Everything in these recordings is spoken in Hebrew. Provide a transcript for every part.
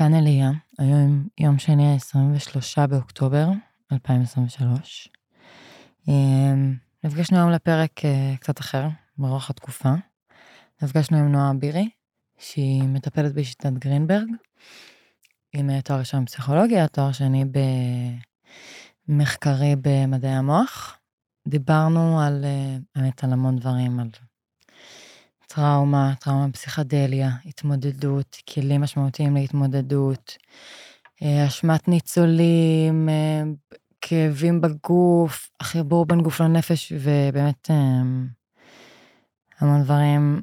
כאן אליה, היום יום שני ה-23 באוקטובר 2023. אמ, נפגשנו היום לפרק אה, קצת אחר, ברוח התקופה. נפגשנו עם נועה בירי, שהיא מטפלת בשיטת גרינברג, עם אה, תואר ראשון בפסיכולוגיה, תואר שני במחקרי במדעי המוח. דיברנו על, אה, האמת, על המון דברים, על טראומה, טראומה פסיכדליה, התמודדות, כלים משמעותיים להתמודדות, אה, אשמת ניצולים, אה, כאבים בגוף, החיבור בין גוף לנפש, ובאמת אה, המון דברים.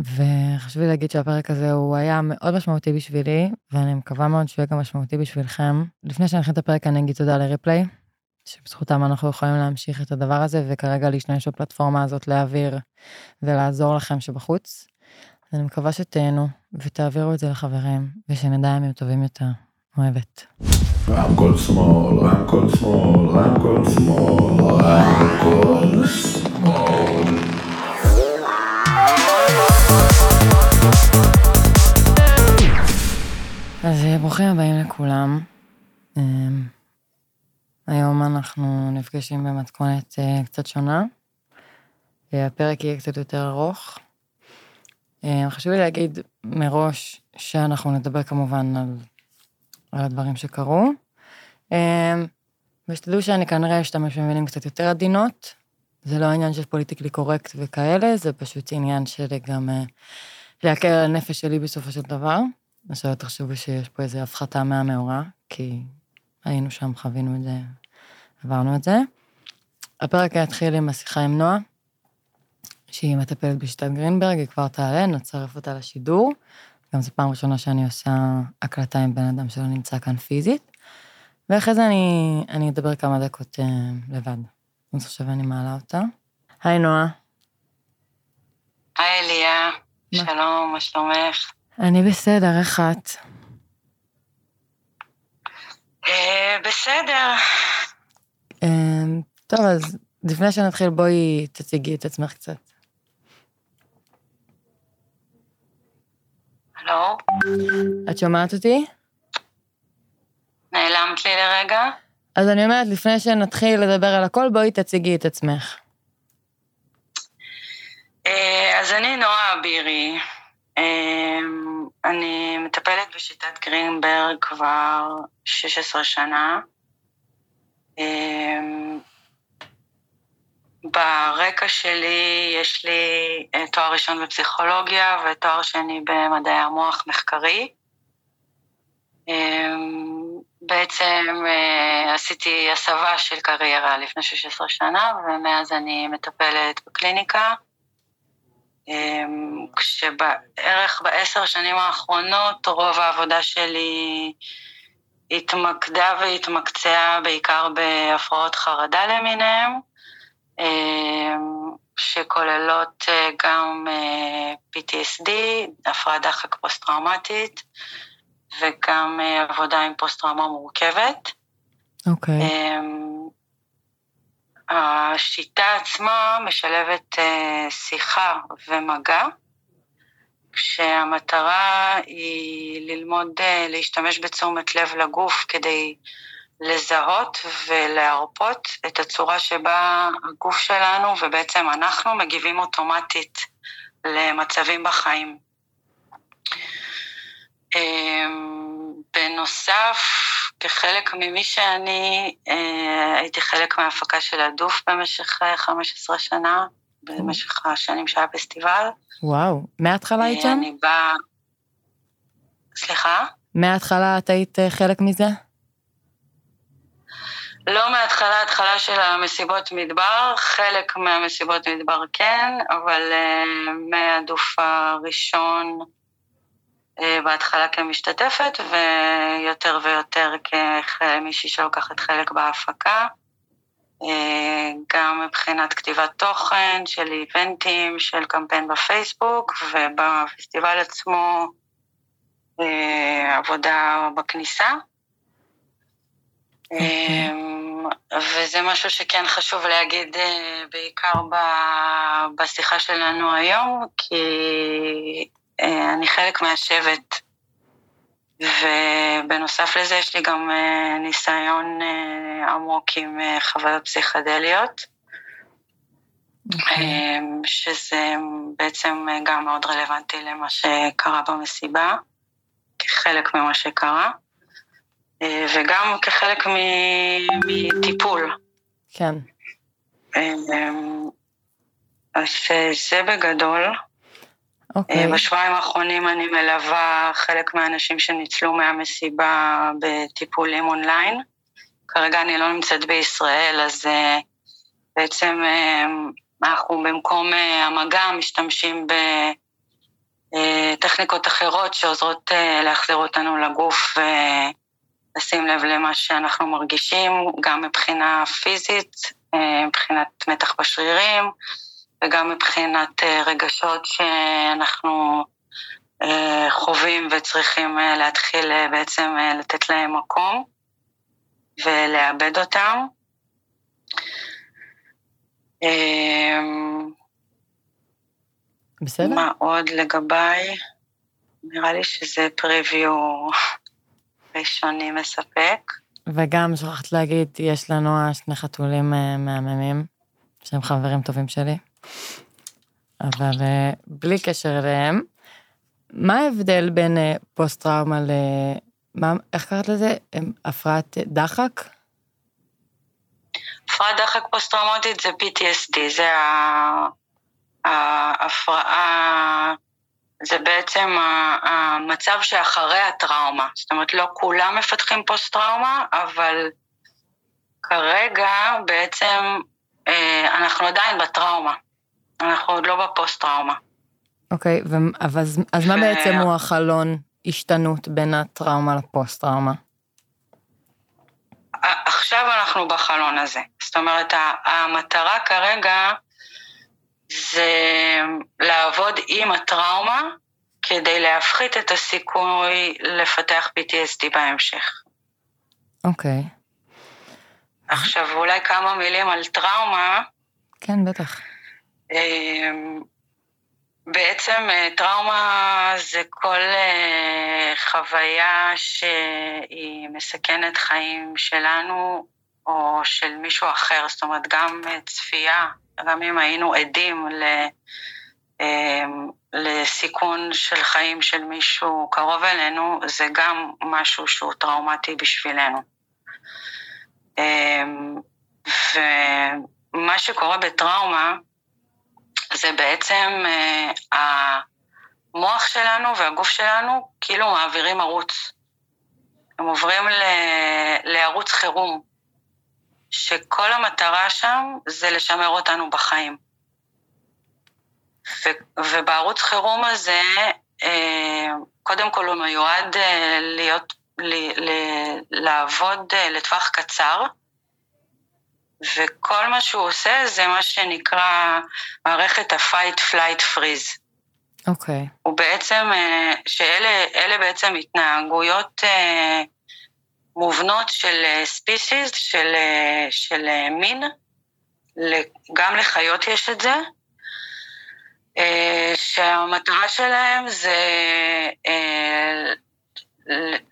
וחשוב לי להגיד שהפרק הזה הוא היה מאוד משמעותי בשבילי, ואני מקווה מאוד שהוא יהיה גם משמעותי בשבילכם. לפני שאני אתחיל את הפרק אני אגיד תודה לריפליי, שבזכותם אנחנו יכולים להמשיך את הדבר הזה, וכרגע להשתמש בפלטפורמה הזאת להעביר ולעזור לכם שבחוץ. אני מקווה שתהנו ותעבירו את זה לחברים, ושנדע ימים טובים יותר. אוהבת. רמקול שמאל, רמקול שמאל, רמקול שמאל, רמקול שמאל. אז ברוכים הבאים לכולם. היום אנחנו נפגשים במתכונת אה, קצת שונה. אה, הפרק יהיה קצת יותר ארוך. אה, חשוב לי להגיד מראש שאנחנו נדבר כמובן על, על הדברים שקרו. ושתדעו שאני כנראה אשתמש במילים קצת יותר עדינות. זה לא עניין של פוליטיקלי קורקט וכאלה, זה פשוט עניין של גם להקל על הנפש שלי בסופו של דבר. שלא תחשבו שיש פה איזו הפחתה מהמאורע, כי היינו שם, חווינו את זה, עברנו את זה. הפרק יתחיל עם השיחה עם נועה, שהיא מטפלת בשיטת גרינברג, היא כבר תעלה, נצרף אותה לשידור. גם זו פעם ראשונה שאני עושה הקלטה עם בן אדם שלא נמצא כאן פיזית. ואחרי זה אני, אני אדבר כמה דקות אה, לבד. אז עכשיו אני מעלה אותה. היי נועה. היי אליה, שלום, מה שלומך? אני בסדר, איך את? אה, בסדר. אמ, טוב, אז לפני שנתחיל, בואי תציגי את עצמך קצת. הלו? את שומעת אותי? נעלמת לי לרגע? אז אני אומרת, לפני שנתחיל לדבר על הכל, בואי תציגי את עצמך. אה, אז אני נועה אבירי. אה, אני מטפלת בשיטת גרינברג כבר 16 שנה. אה, ברקע שלי יש לי תואר ראשון בפסיכולוגיה ותואר שני במדעי המוח מחקרי. בעצם עשיתי הסבה של קריירה לפני 16 שנה, ומאז אני מטפלת בקליניקה. כשבערך בעשר שנים האחרונות רוב העבודה שלי התמקדה והתמקצעה בעיקר בהפרעות חרדה למיניהם, שכוללות גם PTSD, הפרעת דחק פוסט-טראומטית, וגם עבודה עם פוסט-טראומה מורכבת. אוקיי. Okay. השיטה עצמה משלבת שיחה ומגע, כשהמטרה היא ללמוד להשתמש בתשומת לב לגוף כדי לזהות ולהרפות את הצורה שבה הגוף שלנו ובעצם אנחנו מגיבים אוטומטית למצבים בחיים. בנוסף, כחלק ממי שאני, הייתי חלק מההפקה של הדוף במשך 15 שנה, במשך השנים שהיה פסטיבל. וואו, מההתחלה היית שם? אני באה... סליחה? מההתחלה את היית חלק מזה? לא מההתחלה, התחלה של המסיבות מדבר, חלק מהמסיבות מדבר כן, אבל uh, מהדוף הראשון בהתחלה כמשתתפת, ויותר ויותר כמישהי שלוקחת חלק בהפקה. Uh, גם מבחינת כתיבת תוכן של איבנטים, של קמפיין בפייסבוק, ובפסטיבל עצמו uh, עבודה בכניסה. אוקיי. וזה משהו שכן חשוב להגיד בעיקר בשיחה שלנו היום, כי אני חלק מהשבט ובנוסף לזה יש לי גם אה, ניסיון אה, עמוק עם אה, חוויות פסיכדליות, אוקיי. אה, שזה בעצם גם מאוד רלוונטי למה שקרה במסיבה, כחלק ממה שקרה, אה, וגם כחלק מטיפול. כן. אה, אז זה בגדול. אוקיי. אה, בשבועיים האחרונים אני מלווה חלק מהאנשים שניצלו מהמסיבה בטיפולים אונליין. כרגע אני לא נמצאת בישראל, אז אה, בעצם אה, אנחנו במקום המגע משתמשים בטכניקות אחרות שעוזרות להחזיר אותנו לגוף ולשים לב למה שאנחנו מרגישים, גם מבחינה פיזית, מבחינת מתח בשרירים, וגם מבחינת אה, רגשות שאנחנו אה, חווים וצריכים אה, להתחיל בעצם לתת להם מקום ולאבד אותם. אה, בסדר? מה עוד לגביי? נראה לי שזה פריוויו ראשוני מספק. וגם שכחת להגיד, יש לנועה שני חתולים מהממים, שהם חברים טובים שלי, אבל אה, בלי קשר אליהם, מה ההבדל בין אה, פוסט-טראומה ל... מה, איך קראת לזה? הפרעת דחק? הפרעת דחק פוסט-טראומטית זה PTSD, זה ההפרעה, זה בעצם המצב שאחרי הטראומה. זאת אומרת, לא כולם מפתחים פוסט-טראומה, אבל כרגע בעצם אה, אנחנו עדיין בטראומה. אנחנו עוד לא בפוסט-טראומה. אוקיי, ו- אבל אז, אז מה ו- בעצם הוא החלון השתנות בין הטראומה לפוסט-טראומה? ע- עכשיו אנחנו בחלון הזה. זאת אומרת, המטרה כרגע זה לעבוד עם הטראומה כדי להפחית את הסיכוי לפתח PTSD בהמשך. אוקיי, עכשיו, אולי כמה מילים על טראומה. כן, בטח. אמ, בעצם אה, טראומה זה כל אה, חוויה שהיא מסכנת חיים שלנו או של מישהו אחר, זאת אומרת גם אה, צפייה, גם אם היינו עדים ל, אמ, לסיכון של חיים של מישהו קרוב אלינו, זה גם משהו שהוא טראומטי בשבילנו. אמ, ומה שקורה בטראומה, זה בעצם אה, המוח שלנו והגוף שלנו כאילו מעבירים ערוץ. הם עוברים ל, לערוץ חירום, שכל המטרה שם זה לשמר אותנו בחיים. ו, ובערוץ חירום הזה, אה, קודם כל הוא מיועד אה, להיות, ל, ל, לעבוד אה, לטווח קצר, וכל מה שהוא עושה זה מה שנקרא מערכת ה-fight, flight, freeze. אוקיי, הוא בעצם, אה, שאלה אלה בעצם התנהגויות אה, מובנות של ספיסיס, של, אה, של אה, מין, גם לחיות יש את זה, שהמטרה שלהם זה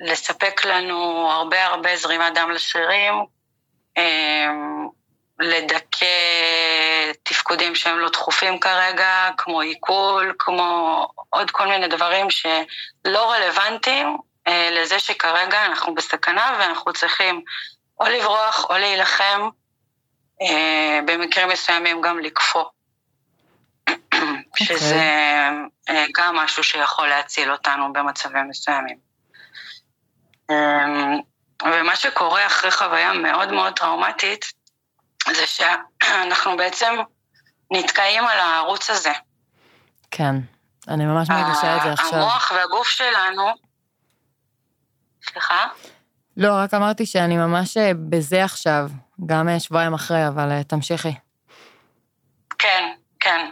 לספק לנו הרבה הרבה זרימת דם לשרירים, לדכא תפקודים שהם לא דחופים כרגע, כמו עיכול, כמו עוד כל מיני דברים שלא רלוונטיים אה, לזה שכרגע אנחנו בסכנה ואנחנו צריכים או לברוח או להילחם, אה, במקרים מסוימים גם לקפוא. שזה אה, גם משהו שיכול להציל אותנו במצבים מסוימים. אה, ומה שקורה אחרי חוויה מאוד מאוד טראומטית, זה שאנחנו בעצם נתקעים על הערוץ הזה. כן. אני ממש מרגישה את זה עכשיו. המוח והגוף שלנו... סליחה? לא, רק אמרתי שאני ממש אה, בזה עכשיו, גם אה, שבועיים אחרי, אבל אה, תמשיכי. כן, כן.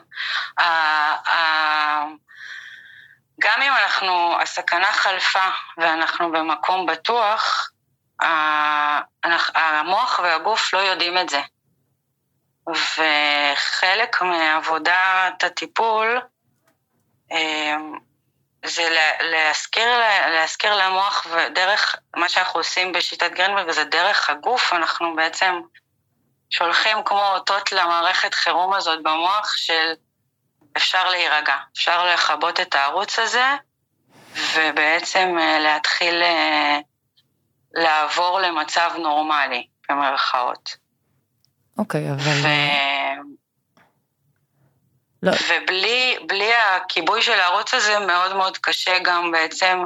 גם אם אנחנו, הסכנה חלפה ואנחנו במקום בטוח, המוח והגוף לא יודעים את זה. וחלק מעבודת הטיפול, אמ, זה להזכיר, להזכיר למוח, ודרך מה שאנחנו עושים בשיטת גרינברג, זה דרך הגוף, אנחנו בעצם שולחים כמו אותות למערכת חירום הזאת במוח של אפשר להירגע, אפשר לכבות את הערוץ הזה, ובעצם אה, להתחיל אה, לעבור למצב נורמלי, במרכאות. אוקיי, אבל... ו... לא. ובלי הכיבוי של הערוץ הזה מאוד מאוד קשה גם בעצם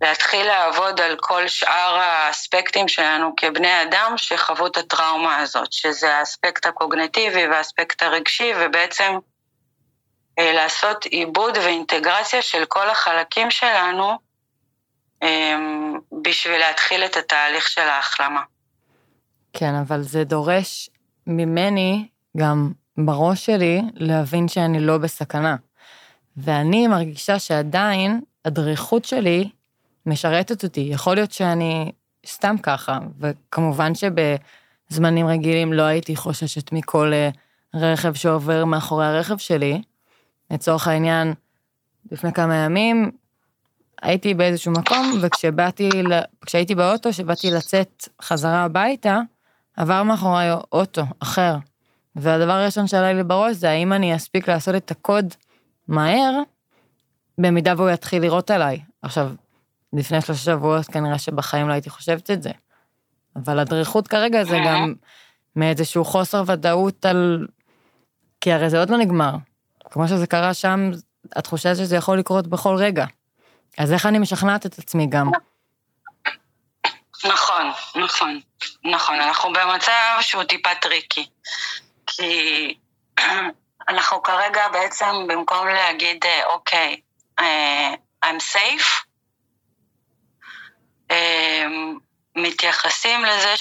להתחיל לעבוד על כל שאר האספקטים שלנו כבני אדם שחוו את הטראומה הזאת, שזה האספקט הקוגנטיבי והאספקט הרגשי, ובעצם אה, לעשות עיבוד ואינטגרציה של כל החלקים שלנו אה, בשביל להתחיל את התהליך של ההחלמה. כן, אבל זה דורש ממני גם בראש שלי להבין שאני לא בסכנה. ואני מרגישה שעדיין הדריכות שלי משרתת אותי. יכול להיות שאני סתם ככה, וכמובן שבזמנים רגילים לא הייתי חוששת מכל אה, רכב שעובר מאחורי הרכב שלי. לצורך העניין, לפני כמה ימים הייתי באיזשהו מקום, וכשבאתי, כשהייתי באוטו, כשבאתי לצאת חזרה הביתה, עבר מאחורי אוטו אחר. והדבר הראשון שעלה לי בראש זה האם אני אספיק לעשות את הקוד מהר, במידה והוא יתחיל לראות עליי. עכשיו, לפני שלושה שבועות כנראה שבחיים לא הייתי חושבת את זה. אבל הדריכות כרגע זה גם מאיזשהו חוסר ודאות על... כי הרי זה עוד לא נגמר. כמו שזה קרה שם, התחושה שזה יכול לקרות בכל רגע. אז איך אני משכנעת את עצמי גם? נכון, נכון, נכון. אנחנו במצב שהוא טיפה tricky. כי אנחנו כרגע בעצם, במקום להגיד, אה, אוקיי, אה, I'm safe, אה, מתייחסים לזה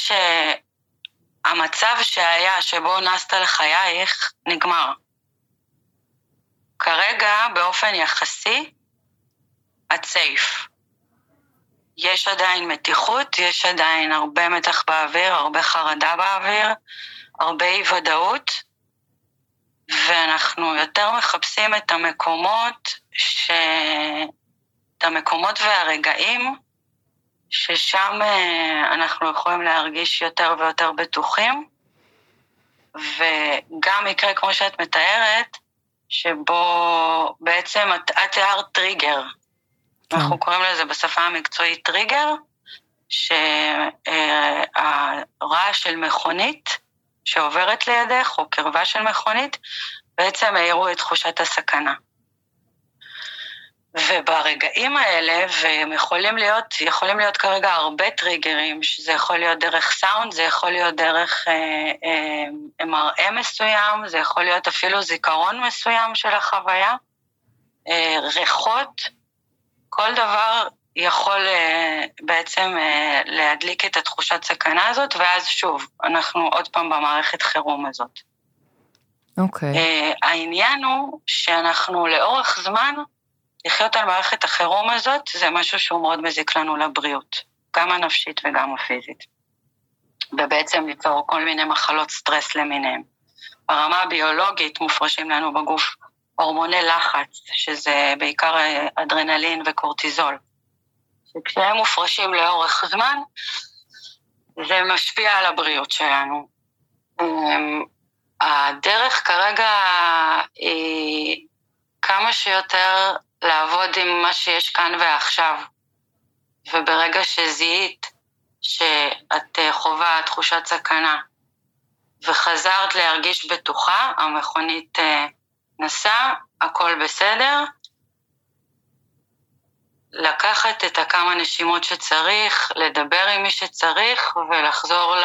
שהמצב שהיה, שבו נסת לחייך, נגמר. כרגע, באופן יחסי, את סייף. יש עדיין מתיחות, יש עדיין הרבה מתח באוויר, הרבה חרדה באוויר, הרבה אי ודאות, ואנחנו יותר מחפשים את המקומות, ש... את המקומות והרגעים ששם אה, אנחנו יכולים להרגיש יותר ויותר בטוחים, וגם מקרה כמו שאת מתארת, שבו בעצם את, תיארת טריגר. כן. אנחנו קוראים לזה בשפה המקצועית טריגר, שהרעש של מכונית שעוברת לידך, או קרבה של מכונית, בעצם העירו את תחושת הסכנה. וברגעים האלה, והם יכולים להיות, יכולים להיות כרגע הרבה טריגרים, שזה יכול להיות דרך סאונד, זה יכול להיות דרך אה, אה, מראה מסוים, זה יכול להיות אפילו זיכרון מסוים של החוויה, אה, ריחות, כל דבר יכול אה, בעצם אה, להדליק את התחושת סכנה הזאת, ואז שוב, אנחנו עוד פעם במערכת חירום הזאת. אוקיי. Okay. אה, העניין הוא שאנחנו לאורך זמן, לחיות על מערכת החירום הזאת, זה משהו שהוא מאוד מזיק לנו לבריאות, גם הנפשית וגם הפיזית. ובעצם ליצור כל מיני מחלות סטרס למיניהם. ברמה הביולוגית מופרשים לנו בגוף הורמוני לחץ, שזה בעיקר אדרנלין וקורטיזול. שכשהם מופרשים לאורך זמן, זה משפיע על הבריאות שלנו. אמ, הדרך כרגע היא כמה שיותר לעבוד עם מה שיש כאן ועכשיו. וברגע שזיהית שאת חווה תחושת סכנה וחזרת להרגיש בטוחה, המכונית נסעה, הכל בסדר, לקחת את הכמה נשימות שצריך, לדבר עם מי שצריך ולחזור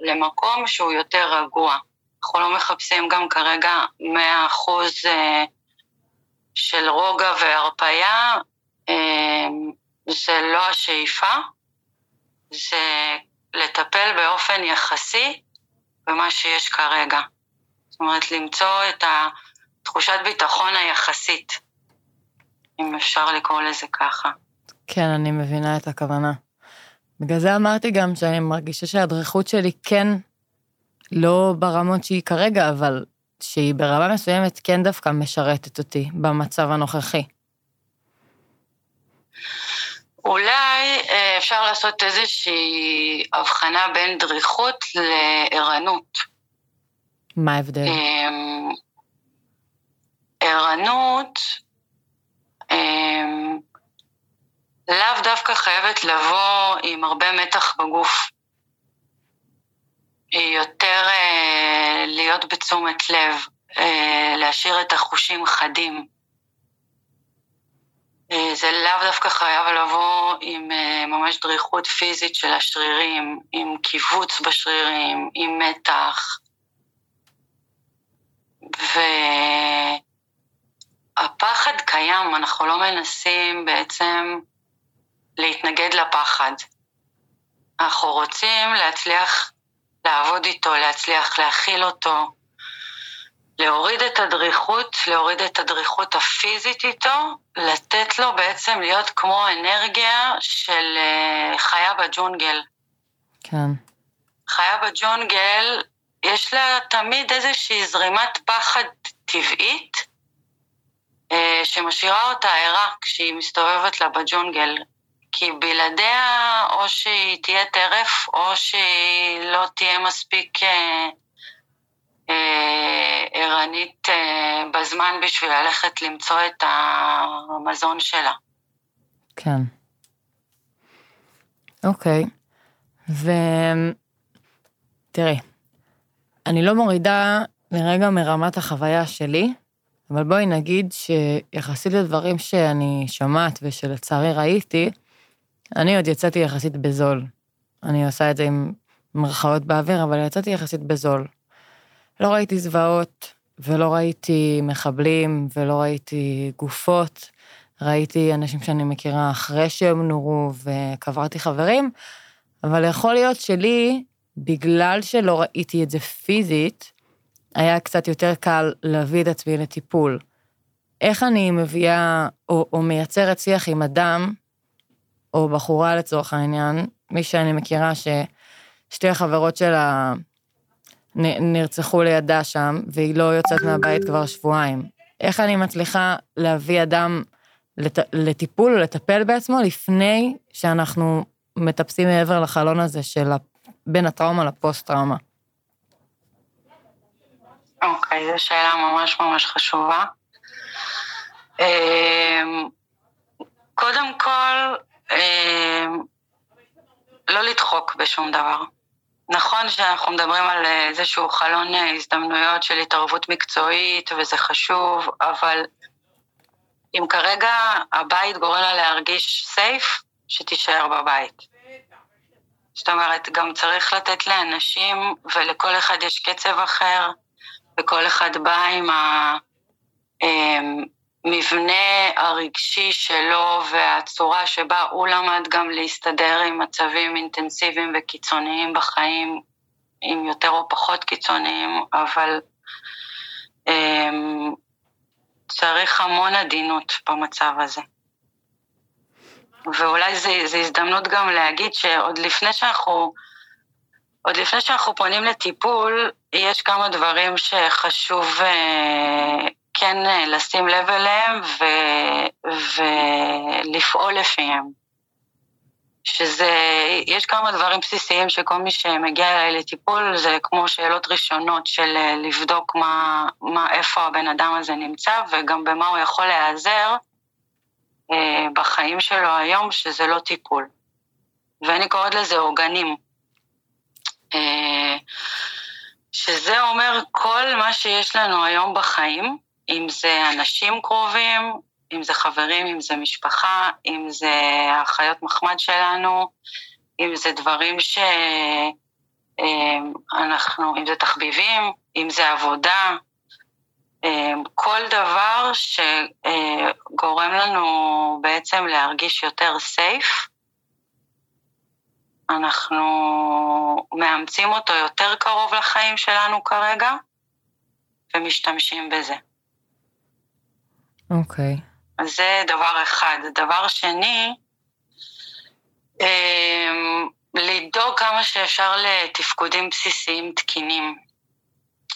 למקום שהוא יותר רגוע. אנחנו לא מחפשים גם כרגע 100% אה, של רוגע והרפייה, אה, זה לא השאיפה, זה לטפל באופן יחסי במה שיש כרגע. זאת אומרת, למצוא את התחושת ביטחון היחסית. אם אפשר לקרוא לזה ככה. כן, אני מבינה את הכוונה. בגלל זה אמרתי גם שאני מרגישה שהדריכות שלי כן, לא ברמות שהיא כרגע, אבל שהיא ברמה מסוימת כן דווקא משרתת אותי במצב הנוכחי. אולי אה, אפשר לעשות איזושהי הבחנה בין דריכות לערנות. מה ההבדל? ערנות אמ, לאו דווקא חייבת לבוא עם הרבה מתח בגוף. יותר אה, להיות בתשומת לב, אה, להשאיר את החושים חדים. אה, זה לאו דווקא חייב לבוא עם ממש דריכות פיזית של השרירים, עם קיבוץ בשרירים, עם מתח. והפחד קיים, אנחנו לא מנסים בעצם להתנגד לפחד. אנחנו רוצים להצליח לעבוד איתו, להצליח להכיל אותו, להוריד את הדריכות, להוריד את הדריכות הפיזית איתו, לתת לו בעצם להיות כמו אנרגיה של אה, חיה בג'ונגל. כן. חיה בג'ונגל, יש לה תמיד איזושהי זרימת פחד טבעית, שמשאירה אותה ערה כשהיא מסתובבת לה בג'ונגל. כי בלעדיה או שהיא תהיה טרף, או שהיא לא תהיה מספיק אה, אה, ערנית אה, בזמן בשביל ללכת למצוא את המזון שלה. כן. אוקיי. ותראי, אני לא מורידה לרגע מרמת החוויה שלי, אבל בואי נגיד שיחסית לדברים שאני שומעת ושלצערי ראיתי, אני עוד יצאתי יחסית בזול. אני עושה את זה עם מרכאות באוויר, אבל יצאתי יחסית בזול. לא ראיתי זוועות, ולא ראיתי מחבלים, ולא ראיתי גופות. ראיתי אנשים שאני מכירה אחרי שהם נורו, וקברתי חברים, אבל יכול להיות שלי, בגלל שלא ראיתי את זה פיזית, היה קצת יותר קל להביא את עצמי לטיפול. איך אני מביאה או, או מייצרת שיח עם אדם, או בחורה לצורך העניין, מי שאני מכירה ששתי החברות שלה נרצחו לידה שם, והיא לא יוצאת מהבית כבר שבועיים. איך אני מצליחה להביא אדם לט... לטיפול לטפל בעצמו לפני שאנחנו מטפסים מעבר לחלון הזה של בין הטראומה לפוסט-טראומה? אוקיי, זו שאלה ממש ממש חשובה. אמ, קודם כל, אמ, לא לדחוק בשום דבר. נכון שאנחנו מדברים על איזשהו חלון הזדמנויות של התערבות מקצועית וזה חשוב, אבל אם כרגע הבית גורם לה להרגיש סייף, שתישאר בבית. זאת אומרת, גם צריך לתת לאנשים, ולכל אחד יש קצב אחר, וכל אחד בא עם המבנה הרגשי שלו והצורה שבה הוא למד גם להסתדר עם מצבים אינטנסיביים וקיצוניים בחיים, עם יותר או פחות קיצוניים, אבל um, צריך המון עדינות במצב הזה. ואולי זו הזדמנות גם להגיד שעוד לפני שאנחנו, עוד לפני שאנחנו פונים לטיפול, יש כמה דברים שחשוב uh, כן uh, לשים לב אליהם ו, ולפעול לפיהם. שזה, יש כמה דברים בסיסיים שכל מי שמגיע אליי לטיפול זה כמו שאלות ראשונות של אה, לבדוק מה, מה, איפה הבן אדם הזה נמצא וגם במה הוא יכול להיעזר אה, בחיים שלו היום, שזה לא טיפול. ואני קוראת לזה עוגנים. אה, שזה אומר כל מה שיש לנו היום בחיים, אם זה אנשים קרובים, אם זה חברים, אם זה משפחה, אם זה החיות מחמד שלנו, אם זה דברים שאנחנו, אם זה תחביבים, אם זה עבודה, כל דבר שגורם לנו בעצם להרגיש יותר סייף, אנחנו מאמצים אותו יותר קרוב לחיים שלנו כרגע ומשתמשים בזה. אוקיי. Okay. אז זה דבר אחד. דבר שני, אמ, לדאוג כמה שאפשר לתפקודים בסיסיים תקינים,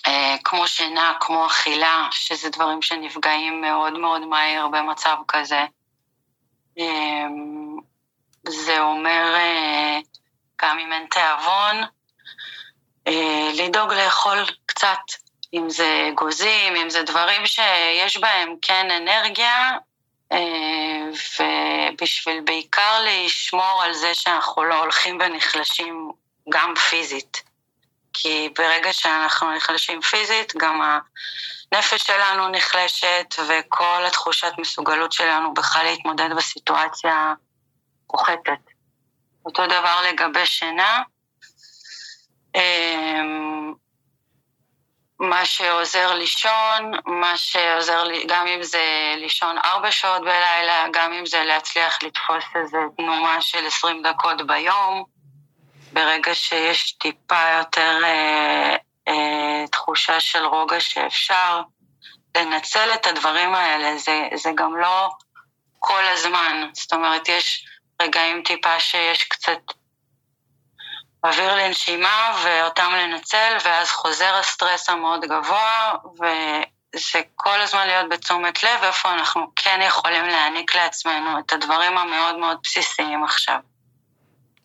אה, כמו שינה, כמו אכילה, שזה דברים שנפגעים מאוד מאוד מהר במצב כזה. אמ, זה אומר, אה, גם אם אין תיאבון, אה, לדאוג לאכול קצת, אם זה אגוזים, אם זה דברים שיש בהם כן אנרגיה, אה, ובשביל בעיקר לשמור על זה שאנחנו לא הולכים ונחלשים גם פיזית. כי ברגע שאנחנו נחלשים פיזית, גם הנפש שלנו נחלשת, וכל התחושת מסוגלות שלנו בכלל להתמודד בסיטואציה פוחתת. אותו דבר לגבי שינה. אמ, מה שעוזר לישון, מה שעוזר לי, גם אם זה לישון ארבע שעות בלילה, גם אם זה להצליח לתפוס איזה תנומה של עשרים דקות ביום, ברגע שיש טיפה יותר אה, אה, תחושה של רוגע שאפשר, לנצל את הדברים האלה, זה, זה גם לא כל הזמן. זאת אומרת, יש רגעים טיפה שיש קצת אוויר לנשימה ואותם לנצל, ואז חוזר הסטרס המאוד גבוה, וזה כל הזמן להיות בתשומת לב איפה אנחנו כן יכולים להעניק לעצמנו את הדברים המאוד מאוד בסיסיים עכשיו.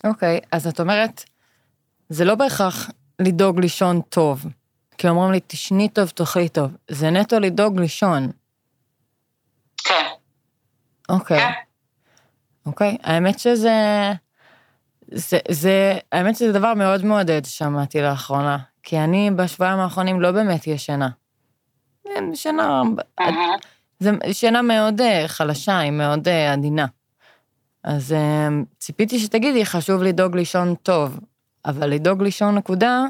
אוקיי, okay, אז את אומרת, זה לא בהכרח לדאוג לישון טוב. כי אומרים לי, תשני טוב, תאכלי טוב. זה נטו לדאוג לישון. כן. אוקיי. Okay. כן. אוקיי, okay. האמת שזה... זה, זה, האמת שזה דבר מאוד מעודד ששמעתי לאחרונה, כי אני בשבועיים האחרונים לא באמת ישנה. שינה, זה שינה מאוד אה, חלשה, היא מאוד אה, עדינה. אז אה, ציפיתי שתגידי, חשוב לדאוג לישון טוב, אבל לדאוג לישון נקודה,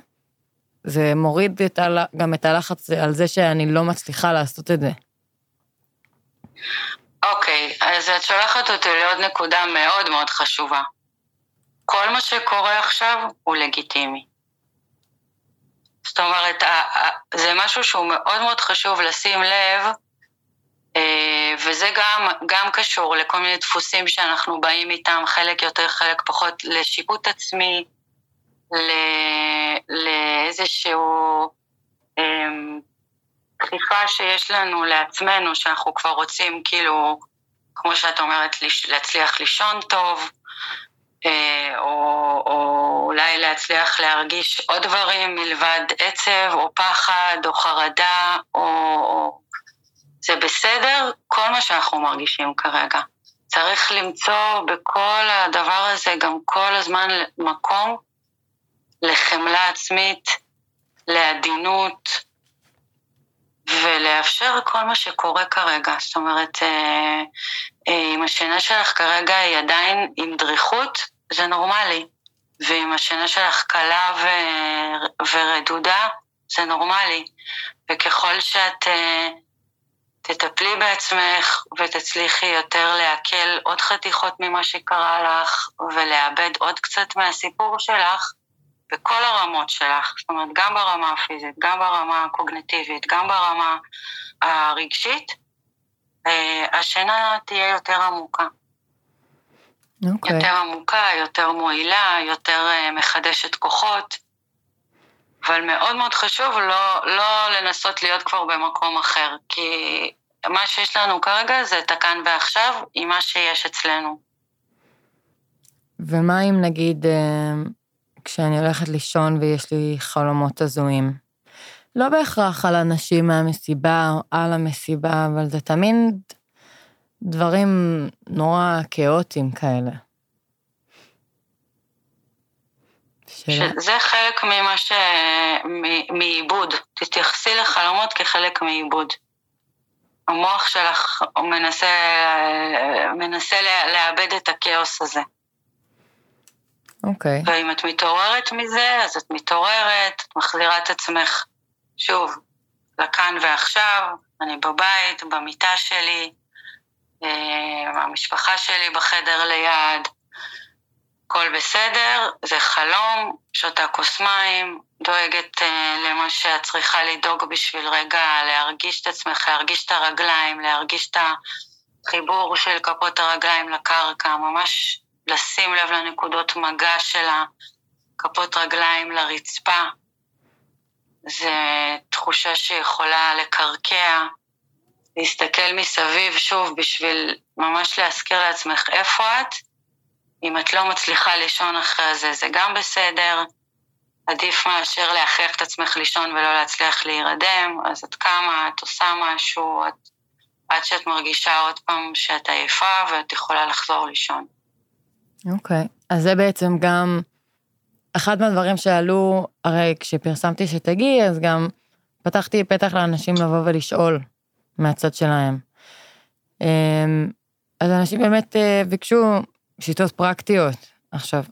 זה מוריד את הל... גם את הלחץ על זה שאני לא מצליחה לעשות את זה. אוקיי, אז את שולחת אותי לעוד נקודה מאוד מאוד חשובה. כל מה שקורה עכשיו הוא לגיטימי. זאת אומרת, זה משהו שהוא מאוד מאוד חשוב לשים לב, אה, וזה גם, גם קשור לכל מיני דפוסים שאנחנו באים איתם, חלק יותר, חלק פחות, לשיפוט עצמי, לאיזשהו אמ, דחיפה שיש לנו לעצמנו, שאנחנו כבר רוצים כאילו, כמו שאת אומרת, להצליח לישון טוב, אה, או, או אולי להצליח להרגיש עוד דברים מלבד עצב, או פחד, או חרדה. או... זה בסדר, כל מה שאנחנו מרגישים כרגע. צריך למצוא בכל הדבר הזה גם כל הזמן מקום לחמלה עצמית, לעדינות, ולאפשר כל מה שקורה כרגע. זאת אומרת, אה, אה, אם השינה שלך כרגע היא עדיין עם דריכות, זה נורמלי. ואם השינה שלך קלה ו... ורדודה, זה נורמלי. וככל שאת uh, תטפלי בעצמך ותצליחי יותר לעכל עוד חתיכות ממה שקרה לך ולאבד עוד קצת מהסיפור שלך, בכל הרמות שלך, זאת אומרת, גם ברמה הפיזית, גם ברמה הקוגנטיבית, גם ברמה הרגשית, אה, השינה תהיה יותר עמוקה. Okay. אוקיי. יותר עמוקה, יותר מועילה, יותר אה, מחדשת כוחות, אבל מאוד מאוד חשוב לא, לא לנסות להיות כבר במקום אחר, כי מה שיש לנו כרגע זה את הכאן ועכשיו עם מה שיש אצלנו. ומה אם נגיד אה, כשאני הולכת לישון ויש לי חלומות הזויים? לא בהכרח על אנשים מהמסיבה או על המסיבה, אבל זה תמיד דברים נורא כאוטיים כאלה. שזה חלק ממה ש... מעיבוד. תתייחסי לחלומות כחלק מעיבוד. המוח שלך מנסה, מנסה לאבד את הכאוס הזה. אוקיי. Okay. ואם את מתעוררת מזה, אז את מתעוררת, את מחזירה את עצמך, שוב, לכאן ועכשיו, אני בבית, במיטה שלי, אה, המשפחה שלי בחדר ליד, הכל בסדר, זה חלום, שותה כוס מים, דואגת אה, למה שאת צריכה לדאוג בשביל רגע להרגיש את עצמך, להרגיש את הרגליים, להרגיש את החיבור של כפות הרגליים לקרקע, ממש לשים לב לנקודות מגע של הכפות רגליים להסתכל מסביב שוב בשביל ממש להזכיר לעצמך איפה את. אם את לא מצליחה לישון אחרי זה, זה גם בסדר. עדיף מאשר להכריח את עצמך לישון ולא להצליח להירדם, אז את קמה, את עושה משהו, את, עד שאת מרגישה עוד פעם שאת עייפה ואת יכולה לחזור לישון. אוקיי, okay. אז זה בעצם גם אחד מהדברים שעלו, הרי כשפרסמתי שתגיעי, אז גם פתחתי פתח לאנשים לבוא ולשאול מהצד שלהם. אמ, אז אנשים באמת אה, ביקשו שיטות פרקטיות. עכשיו,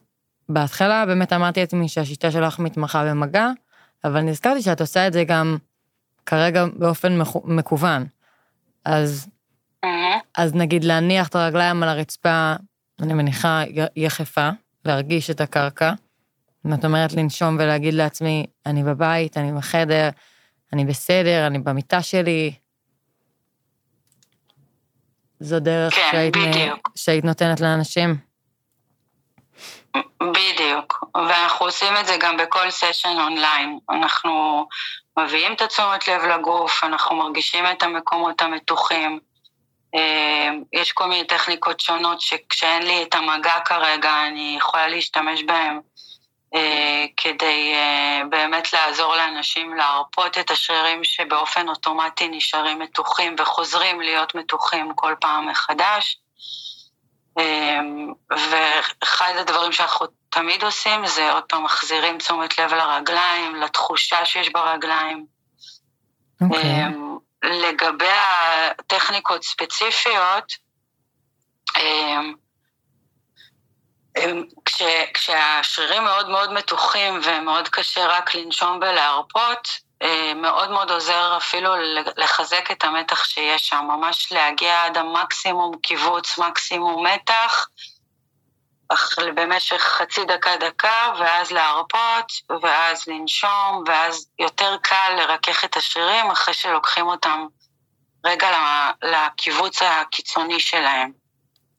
בהתחלה באמת אמרתי לעצמי שהשיטה שלך מתמחה במגע, אבל נזכרתי שאת עושה את זה גם כרגע באופן מקוון. אז, אז נגיד להניח את הרגליים על הרצפה, אני מניחה יחפה, להרגיש את הקרקע. זאת אומרת לנשום ולהגיד לעצמי, אני בבית, אני בחדר, אני בסדר, אני במיטה שלי. זו דרך כן, שהיית, בדיוק. שהיית נותנת לאנשים. בדיוק, ואנחנו עושים את זה גם בכל סשן אונליין. אנחנו מביאים את התשומת לב לגוף, אנחנו מרגישים את המקומות המתוחים. אה, יש כל מיני טכניקות שונות שכשאין לי את המגע כרגע אני יכולה להשתמש בהן אה, כדי אה, באמת לעזור לאנשים להרפות את השרירים שבאופן אוטומטי נשארים מתוחים וחוזרים להיות מתוחים כל פעם מחדש. ואחד הדברים שאנחנו תמיד עושים זה עוד פעם מחזירים תשומת לב לרגליים, לתחושה שיש ברגליים. Okay. אמ, לגבי הטכניקות ספציפיות, אמ, כש, כשהשרירים מאוד מאוד מתוחים ומאוד קשה רק לנשום ולהרפות, אה, מאוד מאוד עוזר אפילו לחזק את המתח שיש שם, ממש להגיע עד המקסימום קיבוץ, מקסימום מתח, במשך חצי דקה-דקה, ואז להרפות, ואז לנשום, ואז יותר קל לרכך את השרירים אחרי שלוקחים אותם רגע לקיבוץ הקיצוני שלהם.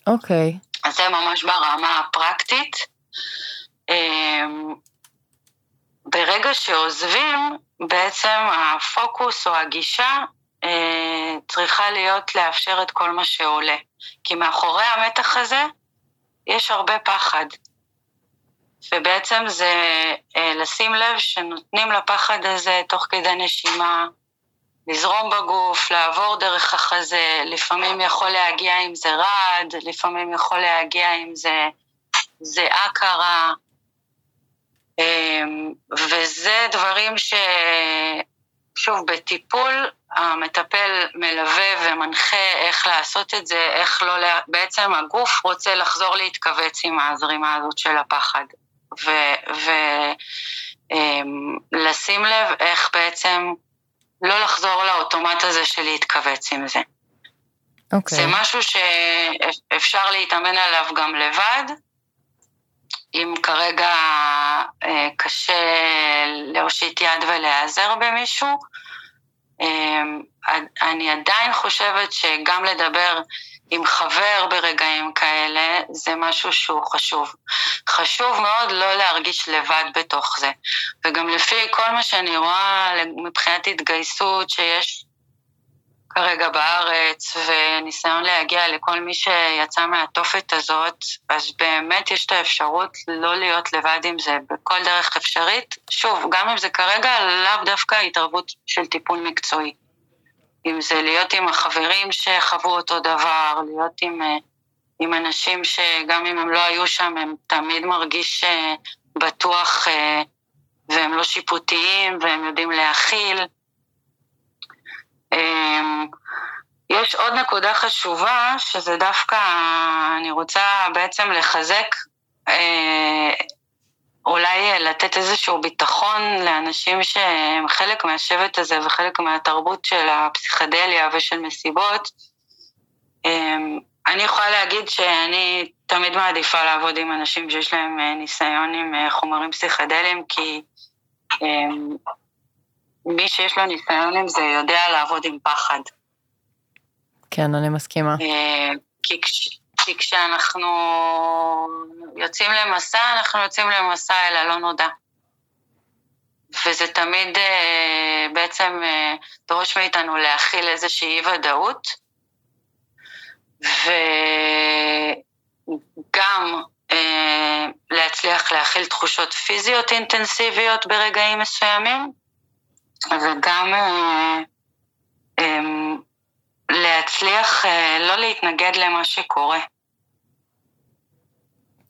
אוקיי. Okay. אז זה ממש ברמה הפרקטית. אה, ברגע שעוזבים, בעצם הפוקוס או הגישה אה, צריכה להיות לאפשר את כל מה שעולה. כי מאחורי המתח הזה יש הרבה פחד. ובעצם זה אה, לשים לב שנותנים לפחד הזה תוך כדי נשימה, לזרום בגוף, לעבור דרך החזה, לפעמים יכול להגיע אם זה רעד, לפעמים יכול להגיע אם זה זיעה קרה, אמ, וזה דברים ש... שוב, בטיפול המטפל מלווה ומנחה איך לעשות את זה, איך לא, לה... בעצם הגוף רוצה לחזור להתכווץ עם הזרימה הזאת של הפחד. ולשים ו... אמ, לב איך בעצם לא לחזור לאוטומט הזה של להתכווץ עם זה. Okay. אוקיי. זה משהו שאפשר להתאמן עליו גם לבד, אם כרגע אה, קשה להושיט יד ולהיעזר במישהו, אני עדיין חושבת שגם לדבר עם חבר ברגעים כאלה זה משהו שהוא חשוב. חשוב מאוד לא להרגיש לבד בתוך זה. וגם לפי כל מה שאני רואה מבחינת התגייסות שיש כרגע בארץ, וניסיון להגיע לכל מי שיצא מהתופת הזאת, אז באמת יש את האפשרות לא להיות לבד עם זה בכל דרך אפשרית. שוב, גם אם זה כרגע לאו דווקא התערבות של טיפול מקצועי. אם זה להיות עם החברים שחוו אותו דבר, להיות עם, אה, עם אנשים שגם אם הם לא היו שם, הם תמיד מרגיש אה, בטוח אה, והם לא שיפוטיים והם יודעים להכיל. אמ, יש עוד נקודה חשובה, שזה דווקא, אני רוצה בעצם לחזק, אה, אולי לתת איזשהו ביטחון לאנשים שהם חלק מהשבט הזה וחלק מהתרבות של הפסיכדליה ושל מסיבות. אמ, אני יכולה להגיד שאני תמיד מעדיפה לעבוד עם אנשים שיש להם אה, ניסיון עם אה, חומרים פסיכדליים, כי אמ, מי שיש לו ניסיון עם זה יודע לעבוד עם פחד. כן, אני מסכימה. אה, כי, כש, כי כשאנחנו יוצאים למסע, אנחנו יוצאים למסע אל הלא נודע. וזה תמיד אה, בעצם אה, דורש מאיתנו להכיל איזושהי אי ודאות, וגם אה, להצליח להכיל תחושות פיזיות אינטנסיביות ברגעים מסוימים, וגם אה, אה, להצליח אה, לא להתנגד למה שקורה.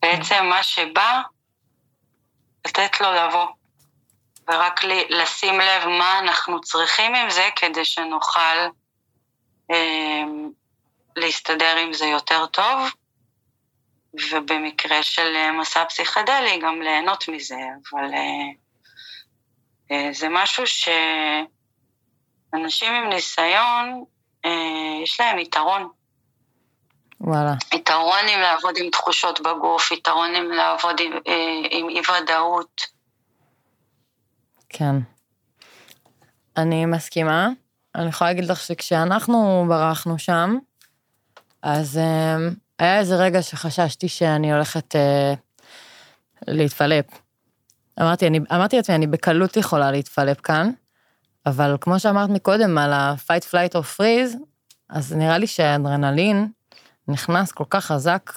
בעצם מה שבא, לתת לו לבוא. ורק לשים לב מה אנחנו צריכים עם זה כדי שנוכל אה, להסתדר עם זה יותר טוב, ובמקרה של אה, מסע פסיכדלי גם ליהנות מזה, אבל אה, זה משהו שאנשים עם ניסיון, אה, יש להם יתרון. וואלה. יתרון עם לעבוד עם תחושות בגוף, יתרון עם לעבוד עם, אה, עם אי ודאות. כן. אני מסכימה. אני יכולה להגיד לך שכשאנחנו ברחנו שם, אז היה איזה רגע שחששתי שאני הולכת uh, להתפלפ. אמרתי, אני, אמרתי לעצמי, אני בקלות יכולה להתפלפ כאן, אבל כמו שאמרת מקודם על ה-fight, flight or freeze, אז נראה לי שהאדרנלין נכנס כל כך חזק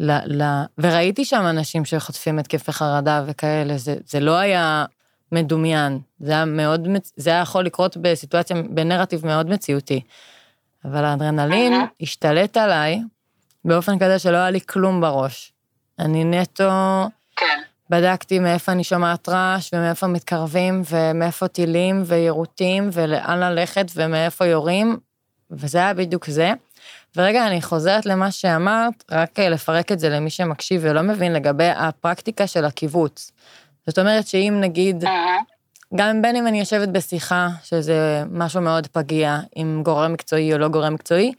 ל, ל... וראיתי שם אנשים שחוטפים התקפי חרדה וכאלה, זה, זה לא היה מדומיין. זה היה מאוד, זה היה יכול לקרות בסיטואציה, בנרטיב מאוד מציאותי. אבל האדרנלין. השתלט עליי באופן כזה שלא היה לי כלום בראש. אני נטו... כן. בדקתי מאיפה אני שומעת רעש, ומאיפה מתקרבים, ומאיפה טילים, ויירוטים, ולאן ללכת, ומאיפה יורים, וזה היה בדיוק זה. ורגע, אני חוזרת למה שאמרת, רק לפרק את זה למי שמקשיב ולא מבין לגבי הפרקטיקה של הקיבוץ. זאת אומרת שאם נגיד, גם בין אם אני יושבת בשיחה, שזה משהו מאוד פגיע, עם גורם מקצועי או לא גורם מקצועי,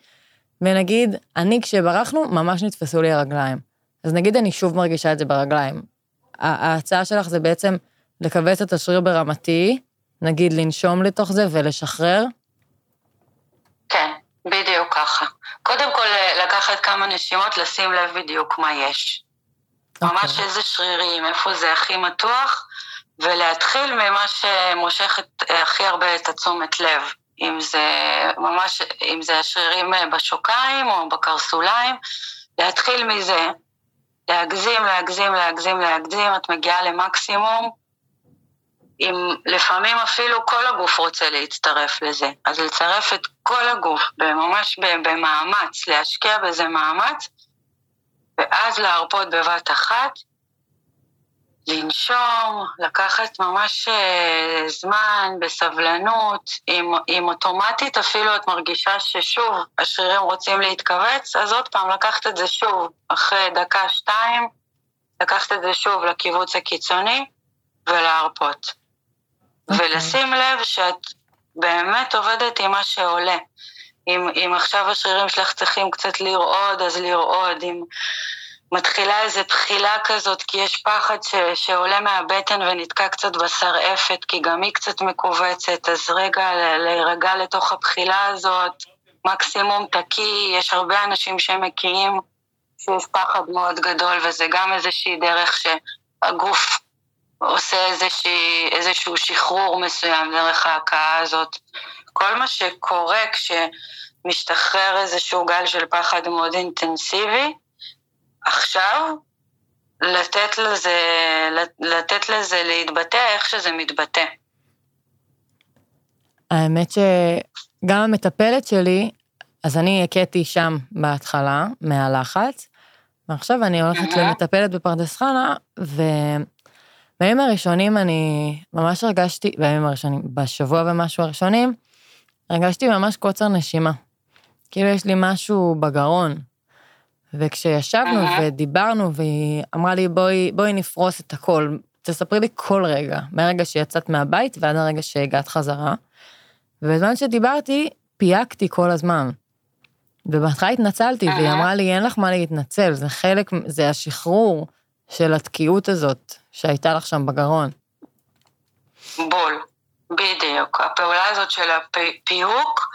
ונגיד, אני כשברחנו, ממש נתפסו לי הרגליים. אז נגיד אני שוב מרגישה את זה ברגליים. ההצעה שלך זה בעצם לכווץ את השריר ברמתי, נגיד לנשום לתוך זה ולשחרר? כן, בדיוק ככה. קודם כל, לקחת כמה נשימות, לשים לב בדיוק מה יש. Okay. ממש אוקיי. איזה שרירים, איפה זה הכי מתוח, ולהתחיל ממה שמושך את, הכי הרבה את התשומת לב. אם זה ממש, אם זה השרירים בשוקיים או בקרסוליים, להתחיל מזה, להגזים, להגזים, להגזים, להגזים, את מגיעה למקסימום, אם לפעמים אפילו כל הגוף רוצה להצטרף לזה. אז לצרף את כל הגוף, ממש במאמץ, להשקיע בזה מאמץ, ואז להרפות בבת אחת, לנשום, לקחת ממש אה, זמן, בסבלנות, אם, אם אוטומטית אפילו את מרגישה ששוב השרירים רוצים להתכווץ, אז עוד פעם לקחת את זה שוב, אחרי דקה-שתיים, לקחת את זה שוב לקיבוץ הקיצוני ולהרפות. Okay. אוקיי. ולשים לב שאת באמת עובדת עם מה שעולה. אם, אם עכשיו השרירים שלך צריכים קצת לרעוד, אז לרעוד. אם מתחילה איזו בחילה כזאת, כי יש פחד ש, שעולה מהבטן ונתקע קצת בשרעפת, כי גם היא קצת מכווצת, אז רגע להירגע לתוך הבחילה הזאת, מקסימום תקי, יש הרבה אנשים שמכירים שיש פחד מאוד גדול, וזה גם איזושהי דרך שהגוף עושה איזושהי, איזשהו שחרור מסוים דרך ההכאה הזאת. כל מה שקורה כשמשתחרר איזשהו גל של פחד מאוד אינטנסיבי, עכשיו לתת לזה, לתת לזה להתבטא איך שזה מתבטא. האמת שגם המטפלת שלי, אז אני הכיתי שם בהתחלה, מהלחץ, ועכשיו אני הולכת למטפלת בפרדס חנה, ובימים הראשונים אני ממש הרגשתי, בימים הראשונים, בשבוע ומשהו הראשונים, הרגשתי ממש קוצר נשימה. כאילו יש לי משהו בגרון. וכשישבנו uh-huh. ודיברנו, והיא אמרה לי, בואי, בואי נפרוס את הכל, תספרי לי כל רגע, מהרגע שיצאת מהבית ועד הרגע שהגעת חזרה. ובזמן שדיברתי, פייקתי כל הזמן. ובהתחלה התנצלתי, uh-huh. והיא אמרה לי, אין לך מה להתנצל, זה חלק, זה השחרור של התקיעות הזאת שהייתה לך שם בגרון. בול, בדיוק. הפעולה הזאת של הפיוק,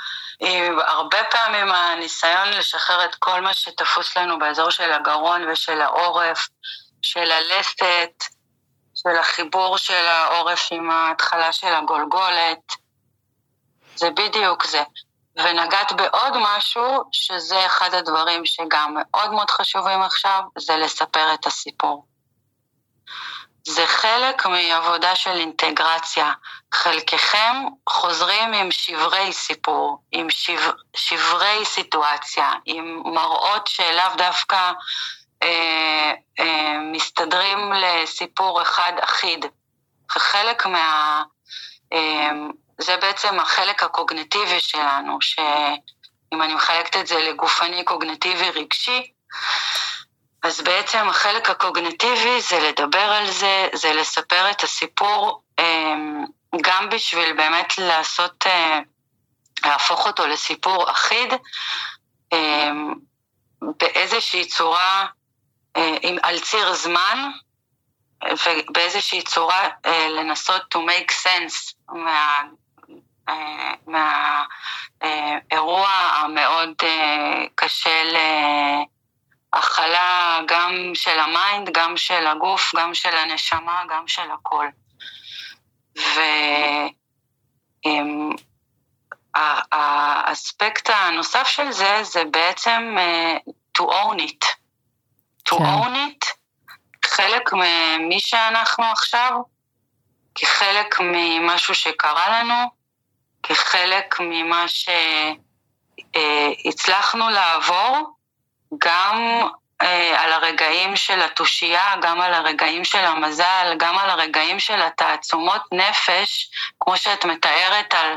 הרבה פעמים הניסיון לשחרר את כל מה שתפוס לנו באזור של הגרון ושל העורף, של הלסת, של החיבור של העורף עם ההתחלה של הגולגולת. זה בדיוק זה. ונגעת בעוד משהו, שזה אחד הדברים שגם מאוד מאוד חשובים עכשיו, זה לספר את הסיפור. זה חלק מעבודה של אינטגרציה. חלקכם חוזרים עם שברי סיפור, עם שבר, שברי סיטואציה, עם מראות שלאו דווקא אה, אה, מסתדרים לסיפור אחד אחיד. חלק מה... אה, זה בעצם החלק הקוגנטיבי שלנו, שאם אני מחלקת את זה לגופני, קוגנטיבי, רגשי, אז בעצם החלק הקוגנטיבי זה לדבר על זה, זה לספר את הסיפור, אמ, גם בשביל באמת לעשות, אה, להפוך אותו לסיפור אחיד, אמ, באיזושהי צורה, אה, על ציר זמן, ובאיזושהי צורה אה, לנסות to make sense מה, מהאירוע המאוד קשה הכלה גם של ה mind, גם של הגוף, גם של הנשמה, גם של הכל. והאספקט הנוסף של זה, זה בעצם uh, to own it. to כן. own it, חלק ממי שאנחנו עכשיו, כחלק ממשהו שקרה לנו, כחלק ממה שהצלחנו לעבור, גם אה, על הרגעים של התושייה, גם על הרגעים של המזל, גם על הרגעים של התעצומות נפש, כמו שאת מתארת על,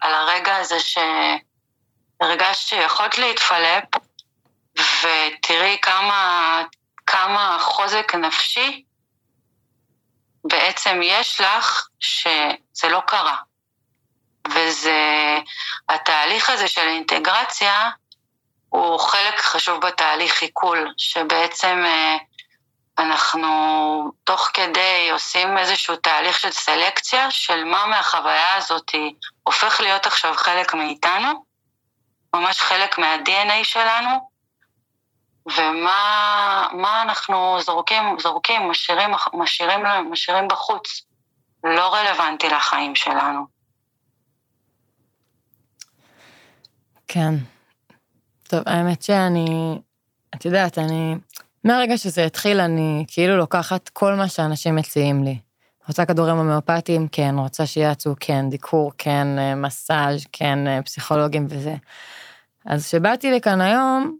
על הרגע הזה שהרגשת שיכולת להתפלפ, ותראי כמה, כמה חוזק נפשי בעצם יש לך שזה לא קרה. וזה, התהליך הזה של אינטגרציה, הוא חלק חשוב בתהליך עיכול, שבעצם אה, אנחנו תוך כדי עושים איזשהו תהליך של סלקציה של מה מהחוויה הזאת הופך להיות עכשיו חלק מאיתנו, ממש חלק מה-DNA שלנו, ומה אנחנו זורקים, זורקים, משאירים, משאירים, משאירים בחוץ, לא רלוונטי לחיים שלנו. כן, טוב, האמת שאני, את יודעת, אני, מהרגע שזה התחיל, אני כאילו לוקחת כל מה שאנשים מציעים לי. רוצה כדורים הומאופטיים? כן. רוצה שיעצו? כן. דיקור? כן. אה, מסאז'? כן. אה, פסיכולוגים וזה. אז כשבאתי לכאן היום,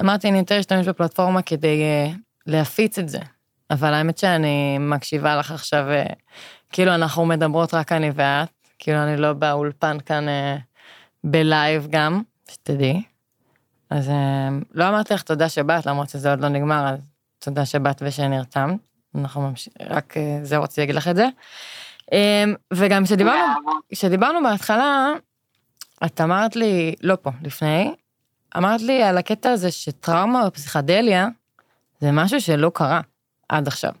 אמרתי, אני יותר אשתמש בפלטפורמה כדי uh, להפיץ את זה. אבל האמת שאני מקשיבה לך עכשיו, כאילו אנחנו מדברות רק אני ואת, כאילו אני לא באולפן כאן בלייב גם, שתדעי. אז אמ, לא אמרתי לך תודה שבאת, למרות שזה עוד לא נגמר, אז תודה שבאת ושנרתמת. אנחנו ממשיכים, רק אה, זה רציתי להגיד לך את זה. אמ, וגם כשדיברנו, בהתחלה, את אמרת לי, לא פה, לפני, אמרת לי על הקטע הזה שטראומה בפסיכדליה זה משהו שלא קרה עד עכשיו.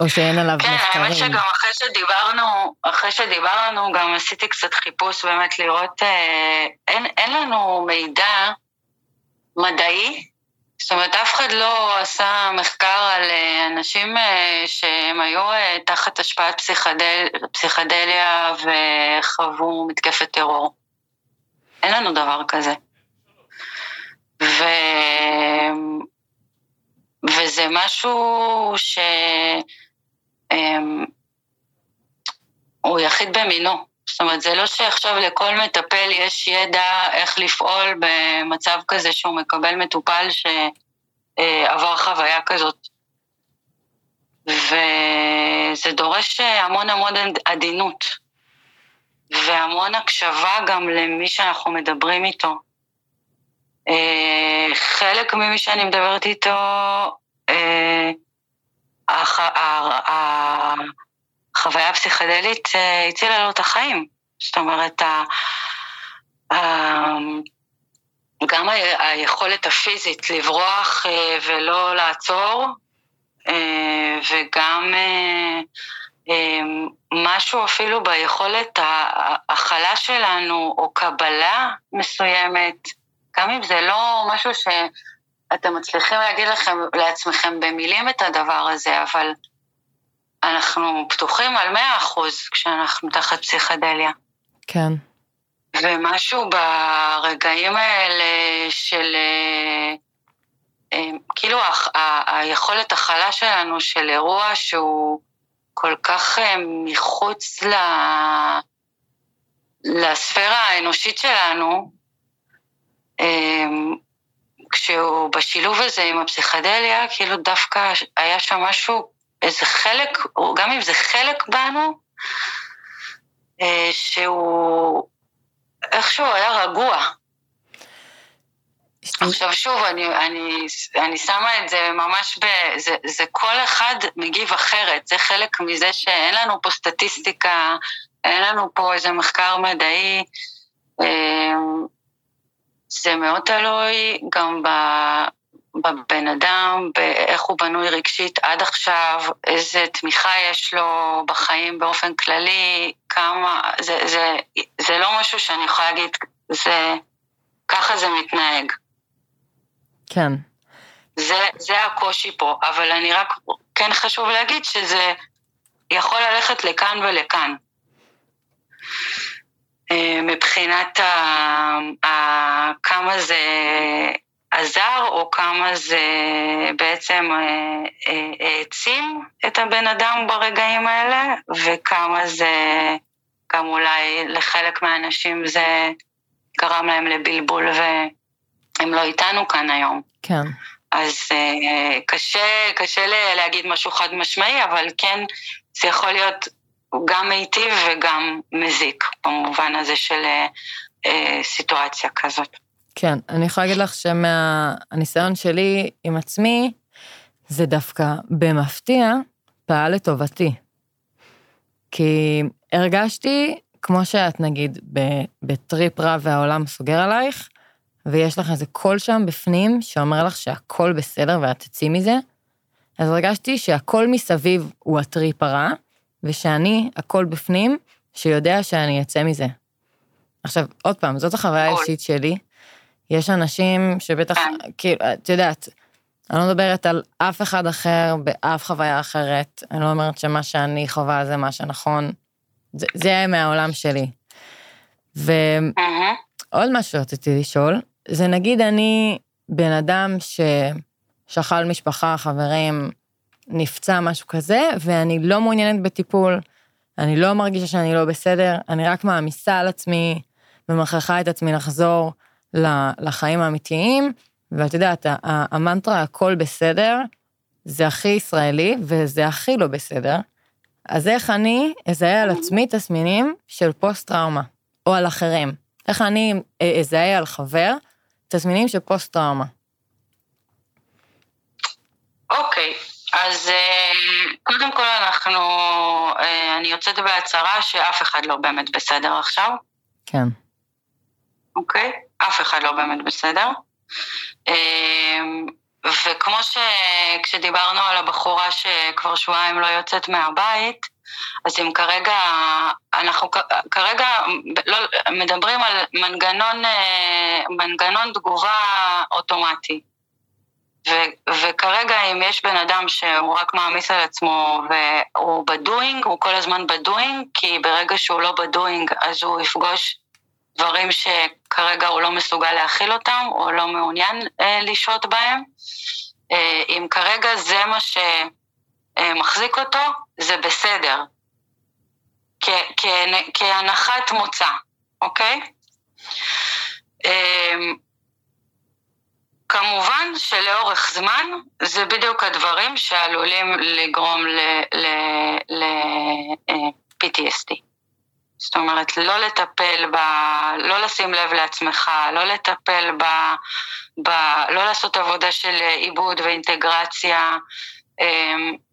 או שאין עליו כן, מחקרים. כן, האמת שגם אחרי שדיברנו, אחרי שדיברנו, גם עשיתי קצת חיפוש באמת לראות, אה, אין, אין לנו מידע מדעי, זאת אומרת, אף אחד לא עשה מחקר על אה, אנשים אה, שהם היו אה, תחת השפעת פסיכדל, פסיכדליה וחוו מתקפת טרור. אין לנו דבר כזה. ו... וזה משהו ש... אמ, הוא יחיד במינו. זאת אומרת, זה לא שעכשיו לכל מטפל יש ידע איך לפעול במצב כזה שהוא מקבל מטופל שעבר חוויה כזאת. וזה דורש המון המון עדינות, והמון הקשבה גם למי שאנחנו מדברים איתו. אה, חלק ממי שאני מדברת איתו, אה, החוויה הפסיכדלית אה, הצילה לו את החיים. זאת אומרת, גם היכולת הפיזית לברוח אה, ולא לעצור, אה, וגם משהו אפילו ביכולת ההכלה שלנו, או קבלה מסוימת, גם אם זה לא משהו ש... אתם מצליחים להגיד לכם, לעצמכם במילים את הדבר הזה, אבל אנחנו פתוחים על מאה אחוז כשאנחנו תחת פסיכדליה. כן. ומשהו ברגעים האלה של... אה, אה, כאילו היכולת הכלה שלנו של אירוע שהוא כל כך אה, מחוץ ל... לספירה האנושית שלנו, כשהוא בשילוב הזה עם הפסיכדליה, כאילו דווקא היה שם משהו, איזה חלק, גם אם זה חלק בנו, שהוא איכשהו היה רגוע. עכשיו שוב, אני, אני, אני שמה את זה ממש ב... זה, זה כל אחד מגיב אחרת, זה חלק מזה שאין לנו פה סטטיסטיקה, אין לנו פה איזה מחקר מדעי. זה מאוד תלוי גם בבן אדם, באיך הוא בנוי רגשית עד עכשיו, איזה תמיכה יש לו בחיים באופן כללי, כמה, זה, זה, זה לא משהו שאני יכולה להגיד, זה, ככה זה מתנהג. כן. זה, זה הקושי פה, אבל אני רק, כן חשוב להגיד שזה יכול ללכת לכאן ולכאן. אה, מבחינת ה, ה, כמה זה עזר, או כמה זה בעצם אה, אה, העצים את הבן אדם ברגעים האלה, וכמה זה גם אולי לחלק מהאנשים זה גרם להם לבלבול והם לא איתנו כאן היום. כן. אז קשה, קשה להגיד משהו חד משמעי, אבל כן, זה יכול להיות גם מיטיב וגם מזיק, במובן הזה של אה, סיטואציה כזאת. כן, אני יכולה להגיד לך שמהניסיון שלי עם עצמי, זה דווקא במפתיע פעל לטובתי. כי הרגשתי, כמו שאת נגיד בטריפ רע והעולם סוגר עלייך, ויש לך איזה קול שם בפנים שאומר לך שהכל בסדר ואת תצאי מזה, אז הרגשתי שהכל מסביב הוא הטריפ הרע, ושאני, הכל בפנים, שיודע שאני אצא מזה. עכשיו, עוד פעם, זאת החוויה האישית שלי. יש אנשים שבטח, כן. כאילו, את יודעת, אני לא מדברת על אף אחד אחר באף חוויה אחרת, אני לא אומרת שמה שאני חווה זה מה שנכון, זה, זה מהעולם שלי. ועוד משהו רציתי לשאול, זה נגיד אני בן אדם ששכל משפחה, חברים, נפצע, משהו כזה, ואני לא מעוניינת בטיפול, אני לא מרגישה שאני לא בסדר, אני רק מעמיסה על עצמי ומכריחה את עצמי לחזור לחיים האמיתיים, ואת יודעת, המנטרה הכל בסדר, זה הכי ישראלי וזה הכי לא בסדר. אז איך אני אזהה על עצמי תסמינים של פוסט-טראומה, או על אחרים? איך אני אזהה על חבר תסמינים של פוסט-טראומה? אוקיי. אז אה, קודם כל אנחנו, אה, אני יוצאת בהצהרה שאף אחד לא באמת בסדר עכשיו. כן. אוקיי? אף אחד לא באמת בסדר. אה, וכמו שכשדיברנו על הבחורה שכבר שבועיים לא יוצאת מהבית, אז אם כרגע, אנחנו כרגע לא, מדברים על מנגנון, מנגנון תגובה אוטומטי. ו- וכרגע אם יש בן אדם שהוא רק מעמיס על עצמו והוא בדואינג, הוא כל הזמן בדואינג, כי ברגע שהוא לא בדואינג אז הוא יפגוש דברים שכרגע הוא לא מסוגל להכיל אותם או לא מעוניין אה, לשהות בהם. אה, אם כרגע זה מה שמחזיק אותו, זה בסדר. כ- כ- כהנחת מוצא, אוקיי? אה, כמובן שלאורך זמן זה בדיוק הדברים שעלולים לגרום ל-PTSD. אה, זאת אומרת, לא לטפל ב... לא לשים לב לעצמך, לא לטפל ב... ב לא לעשות עבודה של עיבוד ואינטגרציה,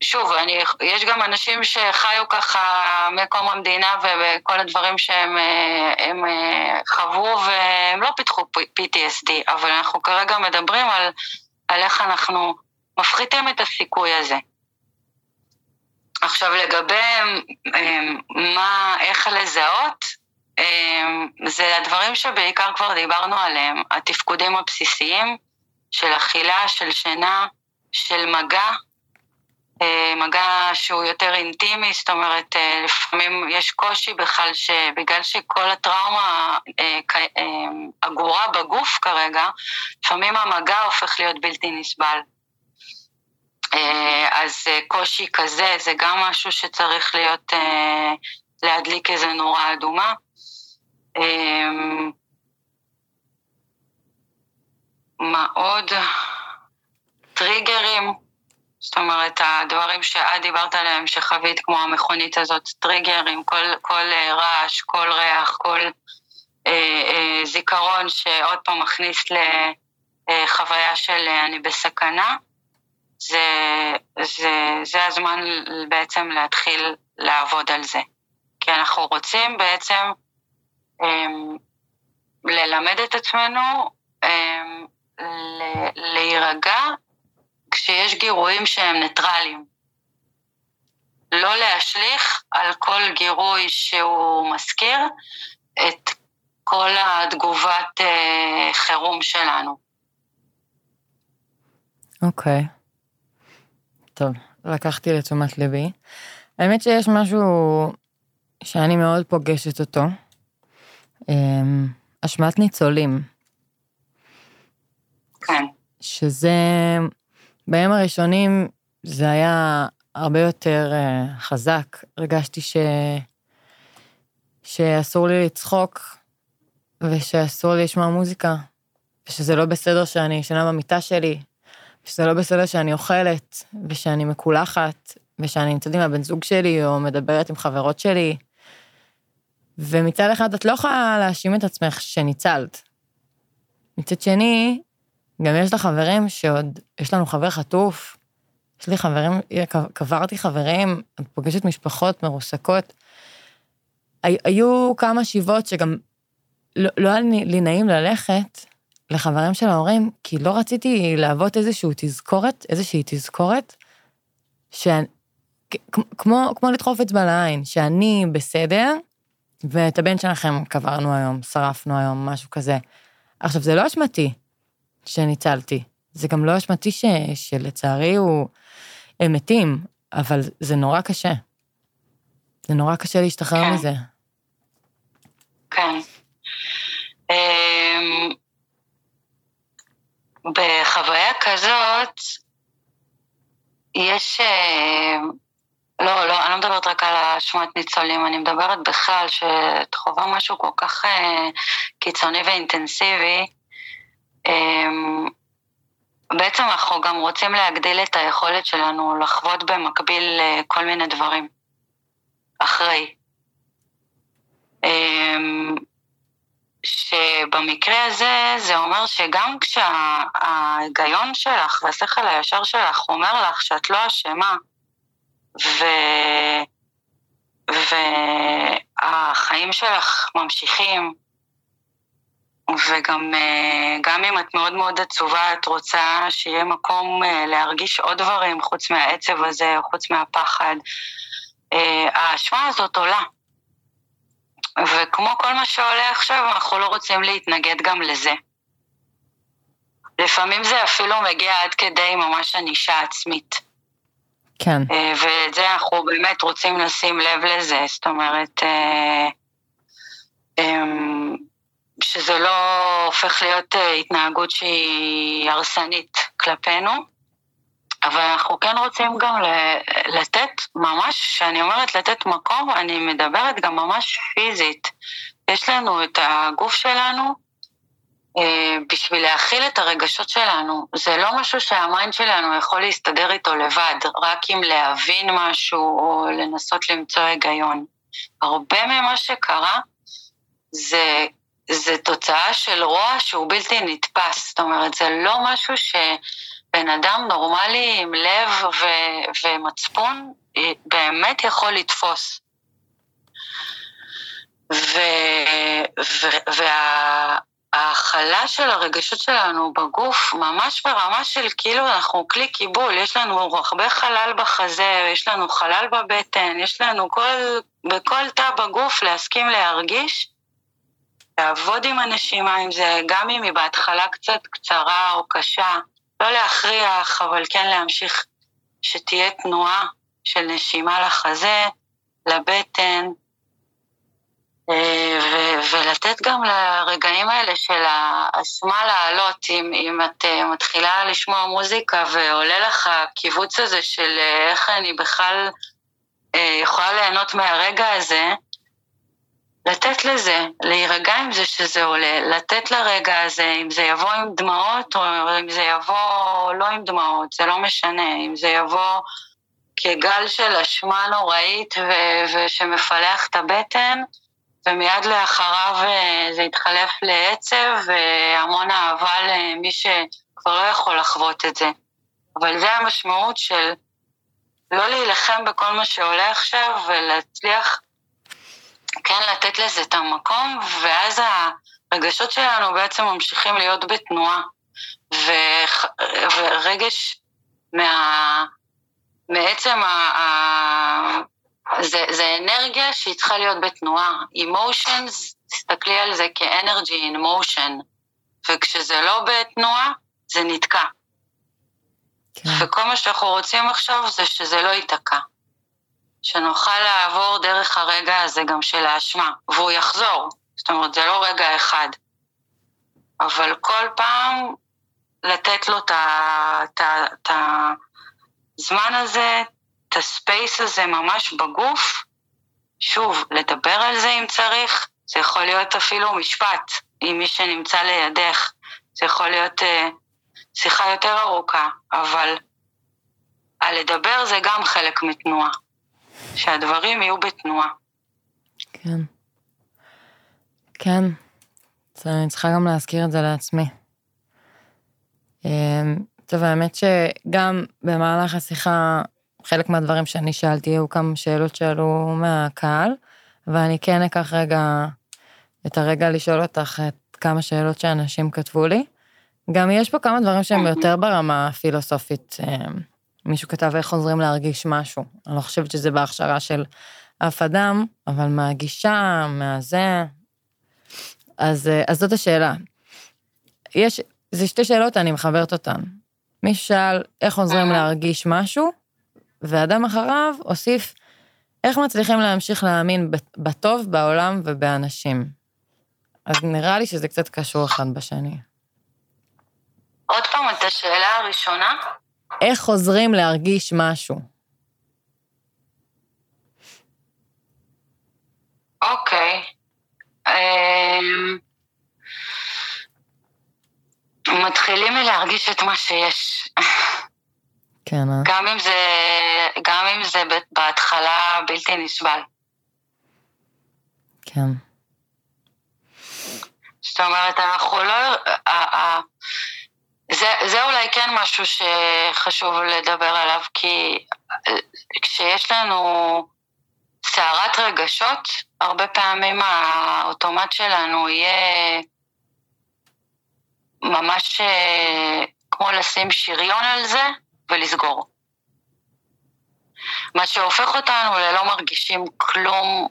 שוב, אני, יש גם אנשים שחיו ככה מקום המדינה וכל הדברים שהם אה, הם אה, חוו והם לא פיתחו PTSD, אבל אנחנו כרגע מדברים על, על איך אנחנו מפחיתים את הסיכוי הזה. עכשיו לגבי אמ, מה, איך לזהות, אמ, זה הדברים שבעיקר כבר דיברנו עליהם, התפקודים הבסיסיים, של אכילה, של שינה, של מגע, מגע שהוא יותר אינטימי, זאת אומרת, אה, לפעמים יש קושי בכלל שבגלל שכל הטראומה אגורה בגוף כרגע, לפעמים המגע הופך להיות בלתי נסבל. אז קושי כזה זה גם משהו שצריך להיות, להדליק איזה נורה אדומה. מה עוד? טריגרים, זאת אומרת, הדברים שאת דיברת עליהם, שחווית כמו המכונית הזאת, טריגרים, כל, כל אה, רעש, כל ריח, כל אה, אה, זיכרון שעוד פעם מכניס לחוויה אה, של אה, אני בסכנה, זה, זה, זה הזמן בעצם להתחיל לעבוד על זה. כי אנחנו רוצים בעצם אה, ללמד את עצמנו אה, להירגע כשיש גירויים שהם ניטרליים. לא להשליך על כל גירוי שהוא מזכיר את כל התגובת אה, חירום שלנו. אוקיי. Okay. טוב, לקחתי לתשומת ליבי. האמת שיש משהו שאני מאוד פוגשת אותו, אמ, אשמת ניצולים. כן. שזה, בימים הראשונים זה היה הרבה יותר uh, חזק. הרגשתי ש... שאסור לי לצחוק, ושאסור לי לשמוע מוזיקה, ושזה לא בסדר שאני ישנה במיטה שלי, ושזה לא בסדר שאני אוכלת, ושאני מקולחת, ושאני נמצאת עם הבן זוג שלי, או מדברת עם חברות שלי. ומצד אחד את לא יכולה להאשים את עצמך שניצלת. מצד שני, גם יש לה חברים שעוד, יש לנו חבר חטוף, יש לי חברים, קברתי חברים, את פוגשת משפחות מרוסקות. היו כמה שיבות שגם לא, לא היה לי נעים ללכת לחברים של ההורים, כי לא רציתי להוות איזושהי תזכורת, איזושהי תזכורת, שאני, כמו, כמו לדחוף אצבע לעין, שאני בסדר, ואת הבן שלכם קברנו היום, שרפנו היום, משהו כזה. עכשיו, זה לא אשמתי. שניצלתי. זה גם לא אשמתי ש... שלצערי הוא... הם מתים, אבל זה נורא קשה. זה נורא קשה להשתחרר כן. מזה. כן. אמ, בחוויה כזאת, יש... אה, לא, לא, אני לא מדברת רק על אשמת ניצולים, אני מדברת בכלל שאת חווה משהו כל כך אה, קיצוני ואינטנסיבי, בעצם אנחנו גם רוצים להגדיל את היכולת שלנו לחוות במקביל אה, כל מיני דברים אחרי. אמ, שבמקרה הזה זה אומר שגם כשההיגיון שלך והשכל הישר שלך אומר לך שאת לא אשמה ו... והחיים שלך ממשיכים וגם אה, גם אם את מאוד מאוד עצובה, את רוצה שיהיה מקום אה, להרגיש עוד דברים חוץ מהעצב הזה, חוץ מהפחד. אה, האשמה הזאת עולה. וכמו כל מה שעולה עכשיו, אנחנו לא רוצים להתנגד גם לזה. לפעמים זה אפילו מגיע עד כדי ממש ענישה עצמית. כן. ואת זה אנחנו באמת רוצים לשים לב לזה, זאת אומרת, אמ, שזה לא הופך להיות אה, התנהגות שהיא הרסנית כלפינו, אבל אנחנו כן רוצים גם לתת ממש, כשאני אומרת לתת מקום, אני מדברת גם ממש פיזית. יש לנו את הגוף שלנו אה, בשביל להכיל את הרגשות שלנו. זה לא משהו שהמיינד שלנו יכול להסתדר איתו לבד, רק עם להבין משהו או לנסות למצוא היגיון. הרבה ממה שקרה זה זה תוצאה של רוע שהוא בלתי נתפס. זאת אומרת, זה לא משהו שבן אדם נורמלי עם לב ו- ומצפון אה, באמת יכול לתפוס. וההכלה וה- של הרגשות שלנו בגוף ממש ברמה של כאילו אנחנו כלי קיבול, יש לנו הרבה חלל בחזה, יש לנו חלל בבטן, יש לנו כל, בכל תא בגוף להסכים להרגיש, לעבוד עם הנשימה, אם זה, גם אם היא בהתחלה קצת קצרה או קשה, לא להכריח, אבל כן להמשיך שתהיה תנועה של נשימה לחזה, לבטן, אה, ו- ולתת גם לרגעים האלה של האשמה לעלות, אם, אם את אה, מתחילה לשמוע מוזיקה ועולה לך הקיבוץ הזה של אה, איך אני בכלל יכולה ליהנות מהרגע הזה, לתת לזה, להירגע עם זה שזה עולה, לתת לרגע הזה, אם זה יבוא עם דמעות או אם זה יבוא לא עם דמעות, זה לא משנה, אם זה יבוא כגל של אשמה נוראית ו- ושמפלח את הבטן, ומיד לאחריו אה, זה התחלף לעצב והמון אהבה למי שכבר לא יכול לחוות את זה. אבל זה המשמעות של לא להילחם בכל מה שעולה עכשיו ולהצליח כן לתת לזה את המקום, ואז הרגשות שלנו בעצם ממשיכים להיות בתנועה. ו... ורגש מה... מעצם ה... זה, זה אנרגיה שהיא צריכה להיות בתנועה. Emotions, תסתכלי על זה כ-energy in motion, וכשזה לא בתנועה, זה נתקע. כן. וכל מה שאנחנו רוצים עכשיו זה שזה לא ייתקע. שנוכל לעבור דרך הרגע הזה גם של האשמה, והוא יחזור. זאת אומרת, זה לא רגע אחד. אבל כל פעם לתת לו את הזמן הזה, את הספייס הזה ממש בגוף, שוב, לדבר על זה אם צריך, זה יכול להיות אפילו משפט עם מי שנמצא לידך, זה יכול להיות uh, שיחה יותר ארוכה, אבל הלדבר זה גם חלק מתנועה, שהדברים יהיו בתנועה. כן. כן, אני צריכה גם להזכיר את זה לעצמי. אמ, טוב, האמת שגם במהלך השיחה חלק מהדברים שאני שאלתי היו כמה שאלות שעלו מהקהל, ואני כן אקח רגע את הרגע לשאול אותך את כמה שאלות שאנשים כתבו לי. גם יש פה כמה דברים שהם יותר ברמה הפילוסופית. מישהו כתב איך עוזרים להרגיש משהו. אני לא חושבת שזה בהכשרה של אף אדם, אבל מהגישה, מהזה. אז, אה, אז זאת השאלה. יש, זה שתי שאלות, אני מחברת אותן. מישהו שאל איך עוזרים להרגיש משהו, ואדם אחריו הוסיף, איך מצליחים להמשיך להאמין בטוב בעולם ובאנשים? אז נראה לי שזה קצת קשור אחד בשני. עוד פעם את השאלה הראשונה? איך חוזרים להרגיש משהו? אוקיי. אמ, מתחילים מלהרגיש את מה שיש. כן, אה? גם אם זה, גם אם זה בהתחלה בלתי נסבל. כן. זאת אומרת, אנחנו לא... זה, זה אולי כן משהו שחשוב לדבר עליו, כי כשיש לנו סערת רגשות, הרבה פעמים האוטומט שלנו יהיה ממש אה, כמו לשים שריון על זה, ולסגור. מה שהופך אותנו ללא מרגישים כלום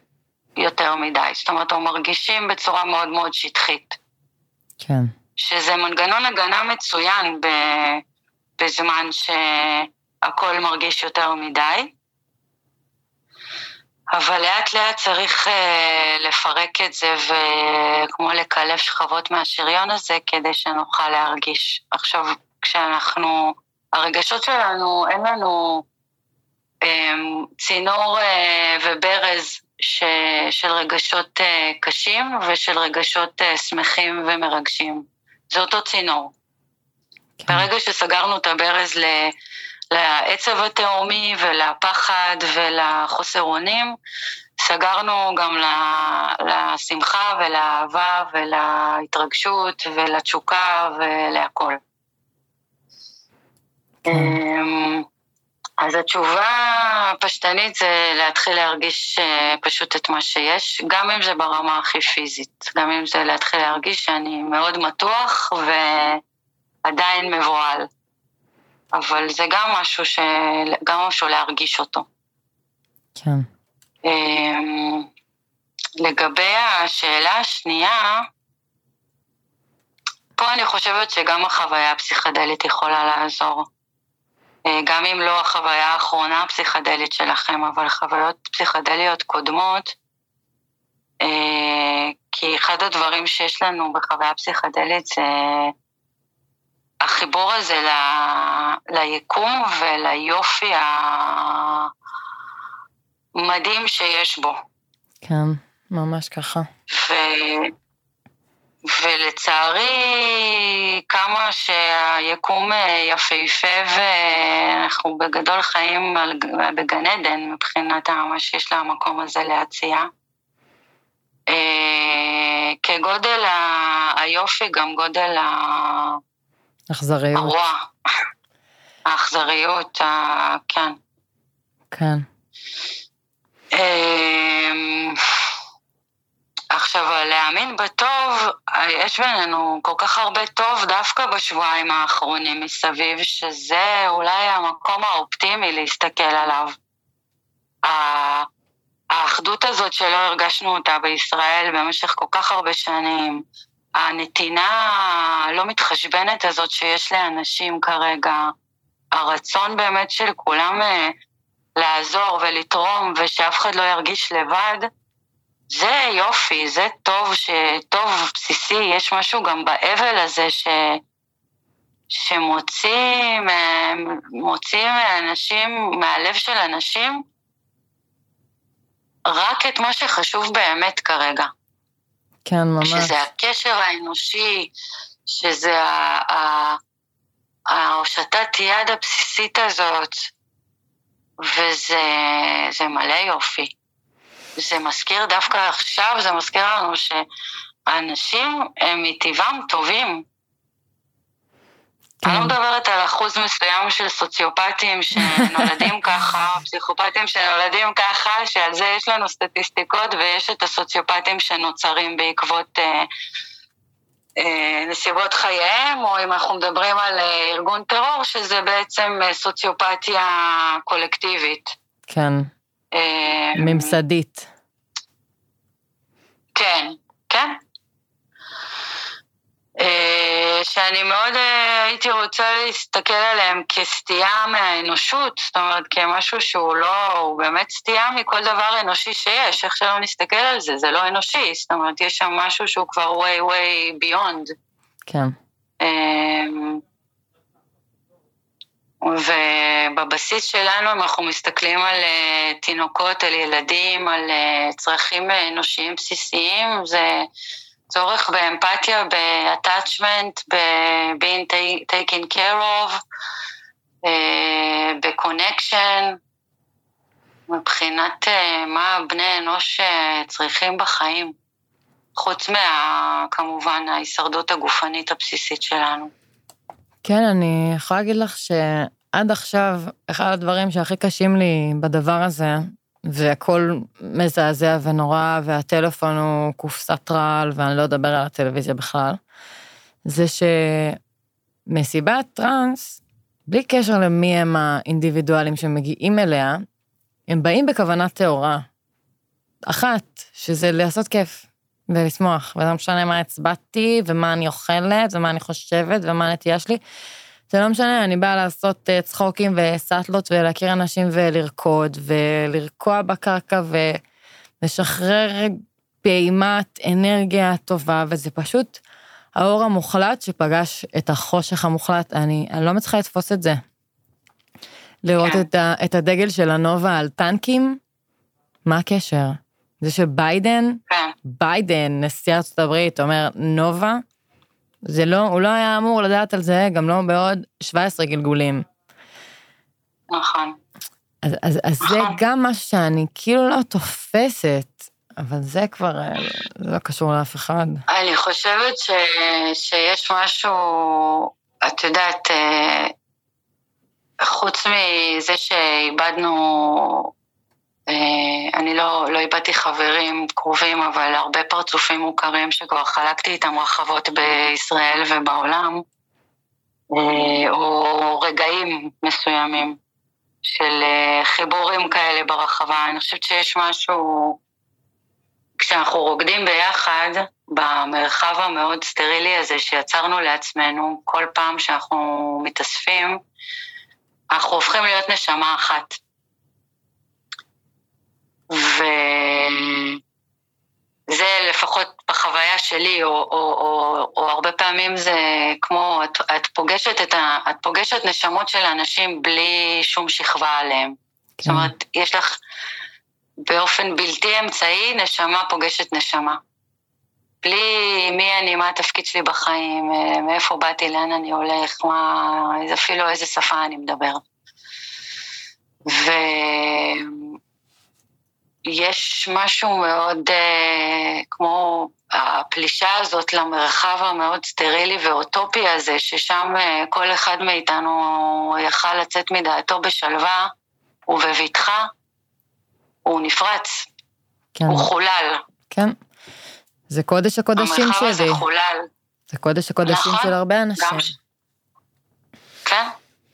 יותר מדי. זאת אומרת, או מרגישים בצורה מאוד מאוד שטחית. כן. שזה מנגנון הגנה מצוין. בזמן שהכל מרגיש יותר מדי. אבל לאט לאט צריך uh, לפרק את זה וכמו לקלף שכבות מהשריון הזה כדי שנוכל להרגיש. עכשיו, כשאנחנו הרגשות שלנו, אין לנו אמ, צינור אה, וברז ש, של רגשות אה, קשים ושל רגשות אה, שמחים ומרגשים. זה אותו צינור. כן. ברגע שסגרנו את הברז ל... לעצב התהומי ולפחד ולחוסר אונים, סגרנו גם לשמחה ולאהבה ולהתרגשות ולתשוקה ולהכול. אמ, אז התשובה הפשטנית זה להתחיל להרגיש אה, פשוט את מה שיש, גם אם זה ברמה הכי פיזית, גם אם זה להתחיל להרגיש שאני מאוד מתוח ועדיין מבוהל. אבל זה גם משהו, ש... גם משהו להרגיש אותו. כן. אמ, לגבי השאלה השנייה, פה אני חושבת שגם החוויה הפסיכדלית יכולה לעזור. אה, גם אם לא החוויה האחרונה הפסיכדלית שלכם, אבל חוויות פסיכדליות קודמות, אה, כי אחד הדברים שיש לנו בחוויה פסיכדלית זה החיבור הזה ל... ליקום וליופי המדהים שיש בו. כן, ממש ככה. ו... ולצערי, כמה שהיקום אה, יפהפה ואנחנו בגדול חיים על, בגן עדן מבחינת מה שיש למקום הזה להציע. אה, כגודל היופי, גם גודל אכזריות. הרוע. האכזריות, כן. כן. עכשיו, להאמין בטוב, יש בינינו כל כך הרבה טוב דווקא בשבועיים האחרונים מסביב, שזה אולי המקום האופטימי להסתכל עליו. האחדות הזאת שלא הרגשנו אותה בישראל במשך כל כך הרבה שנים, הנתינה הלא מתחשבנת הזאת שיש לאנשים כרגע, הרצון באמת של כולם אה, לעזור ולתרום ושאף אחד לא ירגיש לבד, זה יופי, זה טוב, טוב בסיסי, יש משהו גם באבל הזה ש... שמוצאים מוציא מאנשים, מהלב של אנשים, רק את מה שחשוב באמת כרגע. כן, ממש. שזה הקשר האנושי, שזה ההושטת יד הבסיסית הזאת, וזה מלא יופי. זה מזכיר דווקא עכשיו, זה מזכיר לנו שהאנשים הם מטבעם טובים. אני לא כן. מדברת על אחוז מסוים של סוציופטים שנולדים ככה, פסיכופטים שנולדים ככה, שעל זה יש לנו סטטיסטיקות, ויש את הסוציופטים שנוצרים בעקבות אה, אה, נסיבות חייהם, או אם אנחנו מדברים על אה, ארגון טרור, שזה בעצם אה, סוציופתיה קולקטיבית. כן. אה, ממסדית. כן, כן. אה, שאני מאוד אה, הייתי רוצה להסתכל עליהם כסטייה מהאנושות, זאת אומרת כמשהו שהוא לא, הוא באמת סטייה מכל דבר אנושי שיש, איך שלא נסתכל על זה, זה לא אנושי, זאת אומרת יש שם משהו שהוא כבר way way beyond. כן. ובבסיס שלנו, אם אנחנו מסתכלים על uh, תינוקות, על ילדים, על uh, צרכים אנושיים בסיסיים, זה צורך באמפתיה, ב-attachment, ב-being taken care of, ב-connection, מבחינת מה בני אנוש צריכים בחיים, חוץ מה, כמובן, ההישרדות הגופנית הבסיסית שלנו. כן, אני יכולה להגיד לך שעד עכשיו, אחד הדברים שהכי קשים לי בדבר הזה, והכל מזעזע ונורא, והטלפון הוא קופסת רעל, ואני לא אדבר על הטלוויזיה בכלל, זה שמסיבת טראנס, בלי קשר למי הם האינדיבידואלים שמגיעים אליה, הם באים בכוונה טהורה. אחת, שזה לעשות כיף. ולשמוח, ולא משנה מה הצבעתי, ומה אני אוכלת, ומה אני חושבת, ומה הנטייה שלי. זה לא משנה, אני באה לעשות אה, צחוקים וסאטלות ולהכיר אנשים ולרקוד, ולרקוע בקרקע ולשחרר פעימת אנרגיה טובה, וזה פשוט האור המוחלט שפגש את החושך המוחלט. אני, אני לא מצליחה לתפוס את זה. לראות כן. את, ה, את הדגל של הנובה על טנקים, מה הקשר? זה שביידן, כן. ביידן, נשיא ארצות הברית, אומר נובה, זה לא, הוא לא היה אמור לדעת על זה גם לא בעוד 17 גלגולים. נכון. אז, אז, אז נכון. זה גם משהו שאני כאילו לא תופסת, אבל זה כבר אה, לא קשור לאף אחד. אני חושבת ש, שיש משהו, את יודעת, אה, חוץ מזה שאיבדנו אני לא, לא איבדתי חברים קרובים, אבל הרבה פרצופים מוכרים שכבר חלקתי איתם רחבות בישראל ובעולם, אה, או רגעים מסוימים של אה, חיבורים כאלה ברחבה. אני חושבת שיש משהו כשאנחנו רוקדים ביחד, במרחב המאוד סטרילי הזה שיצרנו לעצמנו, כל פעם שאנחנו מתאספים, אנחנו הופכים להיות נשמה אחת. וזה לפחות בחוויה שלי, או, או, או, או הרבה פעמים זה כמו, את, את, פוגשת את ה, את פוגשת נשמות של אנשים בלי שום שכבה עליהם. כן. זאת אומרת, יש לך באופן בלתי אמצעי, נשמה פוגשת נשמה. בלי מי אני, מה התפקיד שלי בחיים, מאיפה באתי, לאן אני הולך, מה, אפילו איזה שפה אני מדבר. ויש משהו מאוד אה, כמו הפלישה הזאת למרחב המאוד סטרילי ואוטופי הזה, ששם אה, כל אחד מאיתנו יכל לצאת מדעתו בשלווה ובבטחה, הוא נפרץ, כן. הוא חולל. כן. זה קודש הקודשים שלי. המרחב הזה חולל. זה קודש הקודשים נכון, של הרבה אנשים. גם ש... כן,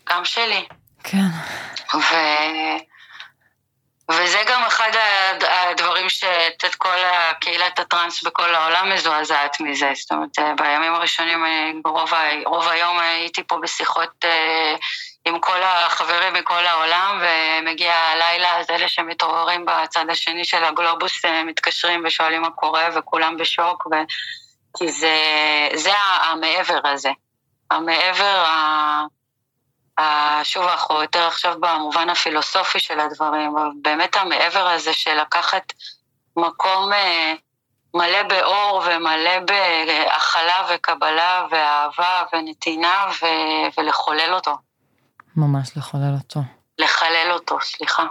גם שלי. כן. ו... וזה גם אחד הדברים שאת כל קהילת הטראנס בכל העולם מזועזעת מזה. זאת אומרת, בימים הראשונים, רוב, רוב היום הייתי פה בשיחות אה, עם כל החברים מכל העולם, ומגיע הלילה, אז אלה שמתעוררים בצד השני של הגלובוס אה, מתקשרים ושואלים מה קורה, וכולם בשוק, ו... כי זה, זה המעבר הזה. המעבר, ה... שוב, אנחנו יותר עכשיו במובן הפילוסופי של הדברים, באמת המעבר הזה של לקחת מקום אה, מלא באור ומלא בהכלה וקבלה ואהבה ונתינה ו... ולחולל אותו. ממש לחולל אותו. לחלל אותו, סליחה.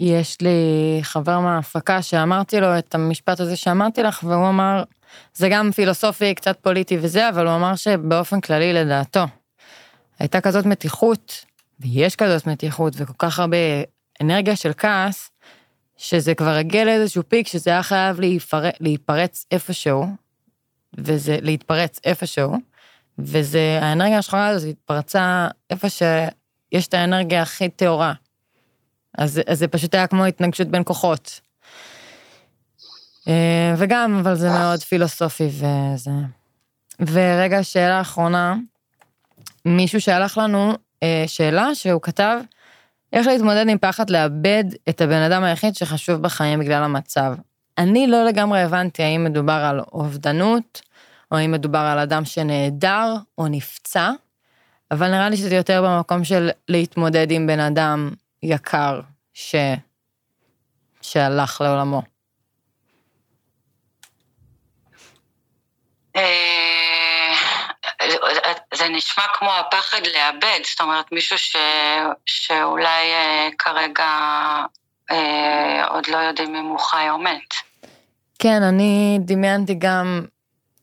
יש לי חבר מההפקה שאמרתי לו את המשפט הזה שאמרתי לך, והוא אמר, זה גם פילוסופי, קצת פוליטי וזה, אבל הוא אמר שבאופן כללי לדעתו, הייתה כזאת מתיחות, ויש כזאת מתיחות, וכל כך הרבה אנרגיה של כעס, שזה כבר הגיע לאיזשהו פיק שזה היה חייב להיפר... להיפרץ איפשהו, וזה להתפרץ איפשהו, וזה, האנרגיה השחורה הזאת התפרצה איפה שיש את האנרגיה הכי טהורה. אז, אז זה פשוט היה כמו התנגשות בין כוחות. אה, וגם, אבל זה מאוד פילוסופי וזה... ורגע, שאלה אחרונה, מישהו שלח לנו אה, שאלה שהוא כתב, איך להתמודד עם פחד לאבד את הבן אדם היחיד שחשוב בחיים בגלל המצב. אני לא לגמרי הבנתי האם מדובר על אובדנות, או האם מדובר על אדם שנעדר או נפצע, אבל נראה לי שזה יותר במקום של להתמודד עם בן אדם יקר ש... שהלך לעולמו. אה, נשמע כמו הפחד לאבד, זאת אומרת מישהו ש, שאולי אה, כרגע אה, עוד לא יודעים אם הוא חי או מת. כן, אני דמיינתי גם,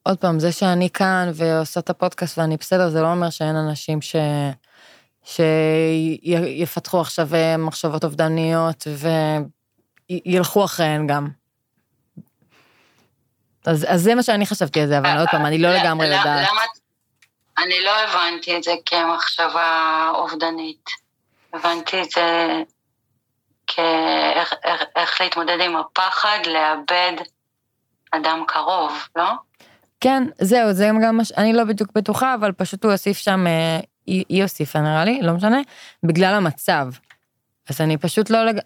עוד פעם, זה שאני כאן ועושה את הפודקאסט ואני בסדר, זה לא אומר שאין אנשים ש... שיפתחו עכשיו אה, מחשבות אובדניות וילכו אחריהן גם. אז, אז זה מה שאני חשבתי על זה, אבל עוד פעם, אני לא לגמרי יודעת. למה, אני לא הבנתי את זה כמחשבה אובדנית. הבנתי את זה כאיך איך, איך להתמודד עם הפחד לאבד אדם קרוב, לא? כן, זהו, זה גם מה ש... אני לא בדיוק בטוחה, אבל פשוט הוא הוסיף שם, אה, היא, היא הוסיפה נראה לי, לא משנה, בגלל המצב. אז אני פשוט לא... לג...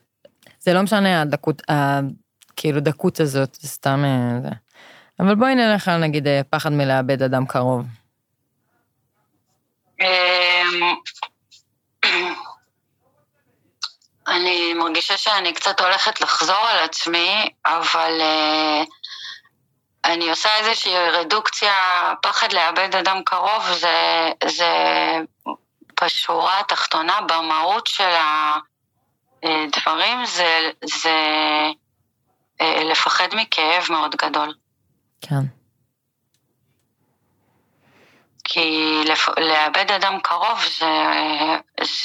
זה לא משנה הדקות, ה... כאילו דקות הזאת, זה סתם... אה, זה. אבל בואי נלך על נגיד אה, פחד מלאבד אדם קרוב. אמ, אני מרגישה שאני קצת הולכת לחזור על עצמי, אבל uh, אני עושה איזושהי רדוקציה, פחד לאבד אדם קרוב זה, זה בשורה התחתונה, במהות של הדברים, זה, זה uh, לפחד מכאב מאוד גדול. כן. כי לאבד אדם קרוב זה,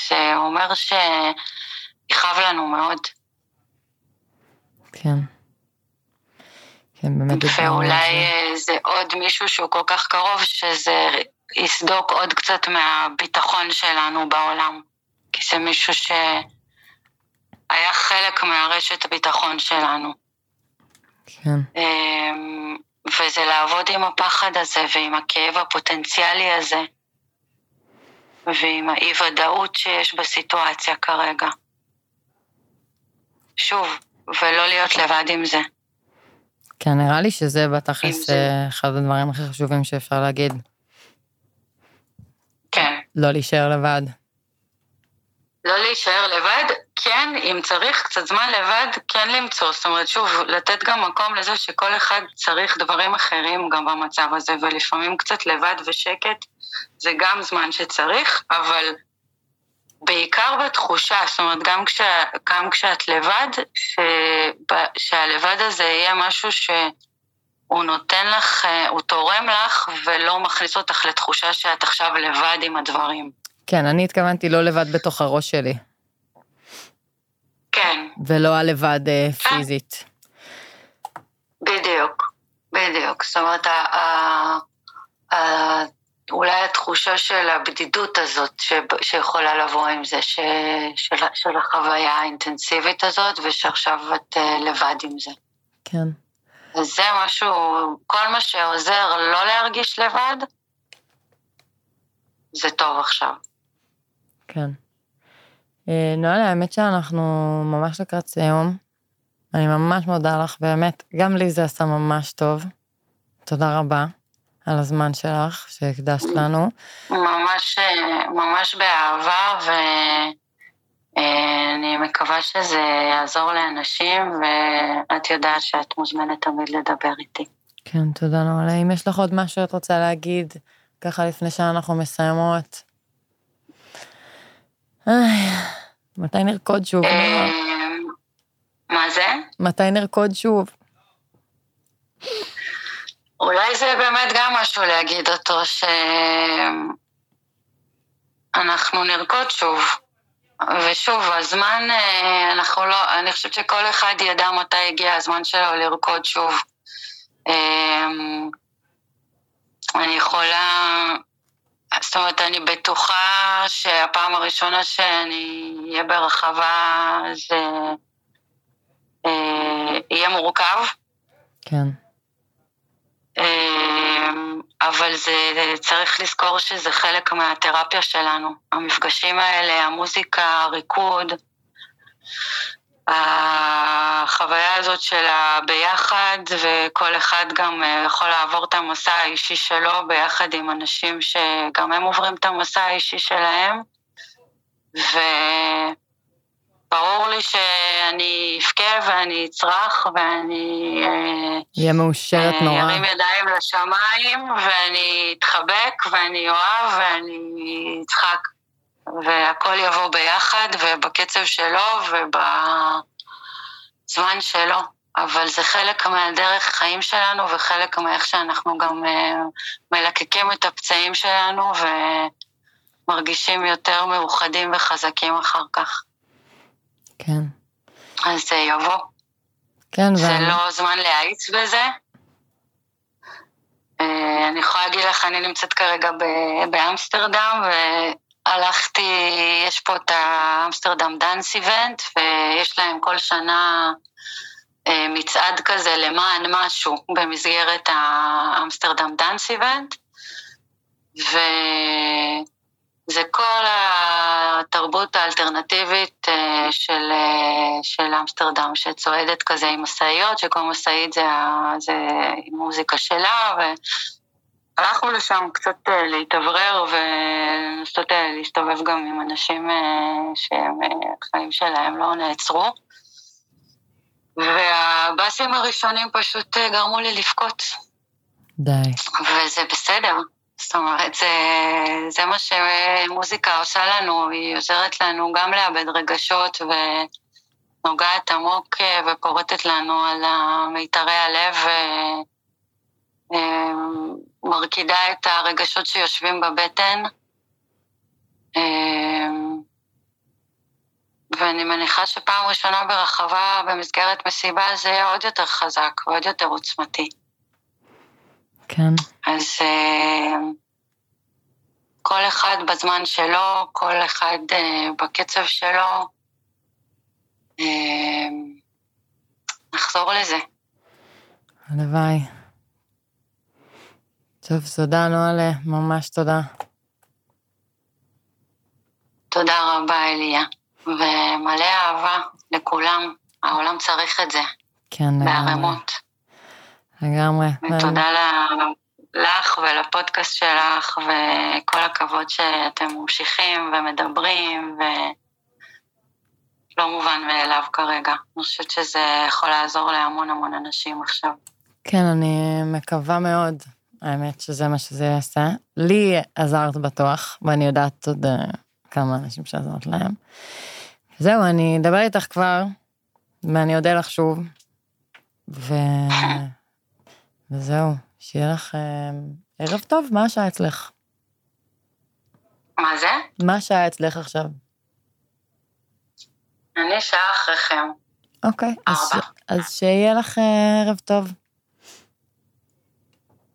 זה אומר שיכאב לנו מאוד. כן. כן, באמת. ואולי זה עוד מישהו שהוא כל כך קרוב, שזה יסדוק עוד קצת מהביטחון שלנו בעולם. כי זה מישהו שהיה חלק מהרשת הביטחון שלנו. כן. וזה לעבוד עם הפחד הזה ועם הכאב הפוטנציאלי הזה, ועם האי-ודאות שיש בסיטואציה כרגע. שוב, ולא להיות לבד עם זה. כן, נראה לי שזה בתכלס זה- אה, אחד הדברים הכי חשובים שאפשר להגיד. כן. לא להישאר לבד. לא להישאר לבד, כן, אם צריך קצת זמן לבד, כן למצוא. זאת אומרת, שוב, לתת גם מקום לזה שכל אחד צריך דברים אחרים גם במצב הזה, ולפעמים קצת לבד ושקט זה גם זמן שצריך, אבל בעיקר בתחושה, זאת אומרת, גם, כש, גם כשאת לבד, שב, שהלבד הזה יהיה משהו שהוא נותן לך, הוא תורם לך ולא מכניס אותך לתחושה שאת עכשיו לבד עם הדברים. כן, אני התכוונתי לא לבד בתוך הראש שלי, כן, ולא הלבד אה, פיזית. בדיוק, בדיוק. זאת אומרת, ה, ה, ה, אולי התחושה של הבדידות הזאת ש, שיכולה לבוא עם זה, ש, של, של החוויה האינטנסיבית הזאת, ושעכשיו את uh, לבד עם זה. כן. אז זה משהו, כל מה שעוזר לא להרגיש לבד, זה טוב עכשיו. כן. אה, נוהל, האמת שאנחנו ממש לקראת סיום. אני ממש מודה לך, באמת, גם לי זה עשה ממש טוב. תודה רבה על הזמן שלך שהקדשת לנו. ממש, אה, ממש באהבה, ואני מקווה שזה יעזור לאנשים, ואת יודעת שאת מוזמנת תמיד לדבר איתי. כן, תודה נוהל. אם יש לך עוד משהו שאת רוצה להגיד, ככה לפני שאנחנו מסיימות? מתי נרקוד שוב? אה, מה זה? מתי נרקוד שוב? אולי זה באמת גם משהו להגיד אותו, שאנחנו נרקוד שוב. ושוב, הזמן, אה, אנחנו לא, אני חושבת שכל אחד ידע מתי הגיע הזמן שלו לרקוד שוב. אה, אני יכולה, זאת אומרת, אני בטוחה שהפעם הראשונה שאני אהיה ברחבה זה אה, יהיה מורכב. כן, אמ, אבל זה, צריך לזכור שזה חלק מהתרפיה שלנו. המפגשים האלה, המוזיקה, הריקוד, החוויה הזאת של הביחד, וכל אחד גם אה, יכול לעבור את המסע האישי שלו ביחד עם אנשים שגם הם עוברים את המסע האישי שלהם. וברור לי שאני אבכה ואני אצרח ואני... אה, יהיה מאושרת אה, נורא. ירים ידיים לשמיים, ואני אתחבק, ואני אוהב, ואני אצחק. והכל יבוא ביחד, ובקצב שלו, ובזמן שלו. אבל זה חלק מהדרך חיים שלנו, וחלק מאיך שאנחנו גם אה, מלקקים את הפצעים שלנו, ומרגישים יותר מאוחדים וחזקים אחר כך. כן. אז זה יבוא. כן, זה ואני- לא זמן להאיץ בזה. אה, אני יכולה להגיד לך, אני נמצאת כרגע באמסטרדם, והלכתי, יש פה את האמסטרדם דאנס איבנט, ויש להם כל שנה אה, מצעד כזה למען משהו במסגרת האמסטרדם דאנס איבנט, וזה כל התרבות האלטרנטיבית אה, של, אה, של אמסטרדם, שצועדת כזה עם משאיות, שכל משאית זה, זה מוזיקה שלה, והלכנו לשם קצת אה, להתאוורר ולנסות אה, להסתובב גם עם אנשים אה, שהם, אה, החיים שלהם לא נעצרו. והבאסים הראשונים פשוט גרמו לי לבכות. די. וזה בסדר. זאת אומרת, זה, זה מה שמוזיקה עושה לנו, היא עוזרת לנו גם לאבד רגשות ונוגעת עמוק ופורטת לנו על מיתרי הלב ומרקידה את הרגשות שיושבים בבטן. אה, ואני מניחה שפעם ראשונה ברחבה במסגרת מסיבה זה יהיה עוד יותר חזק ועוד יותר עוצמתי. כן, אז אה, כל אחד בזמן שלו, כל אחד אה, בקצב שלו, נחזור לזה. הלוואי. טוב, תודה, נועלה, ממש תודה. תודה רבה, אליה, ומלא אהבה לכולם. העולם צריך את זה, כן. בערימות. לגמרי. ותודה ל- לך ולפודקאסט שלך, וכל הכבוד שאתם ממשיכים ומדברים, ולא מובן מאליו כרגע. אני חושבת שזה יכול לעזור להמון המון אנשים עכשיו. כן, אני מקווה מאוד, האמת שזה מה שזה יעשה. לי עזרת בטוח, ואני יודעת עוד אה, כמה אנשים שעזרת להם. זהו, אני אדבר איתך כבר, ואני אודה לך שוב, ו... וזהו, שיהיה לך אה, ערב טוב, מה השעה אצלך? מה זה? מה השעה אצלך עכשיו? אני שעה אחריכם. אוקיי, אז. אז שיהיה לך אה, ערב טוב.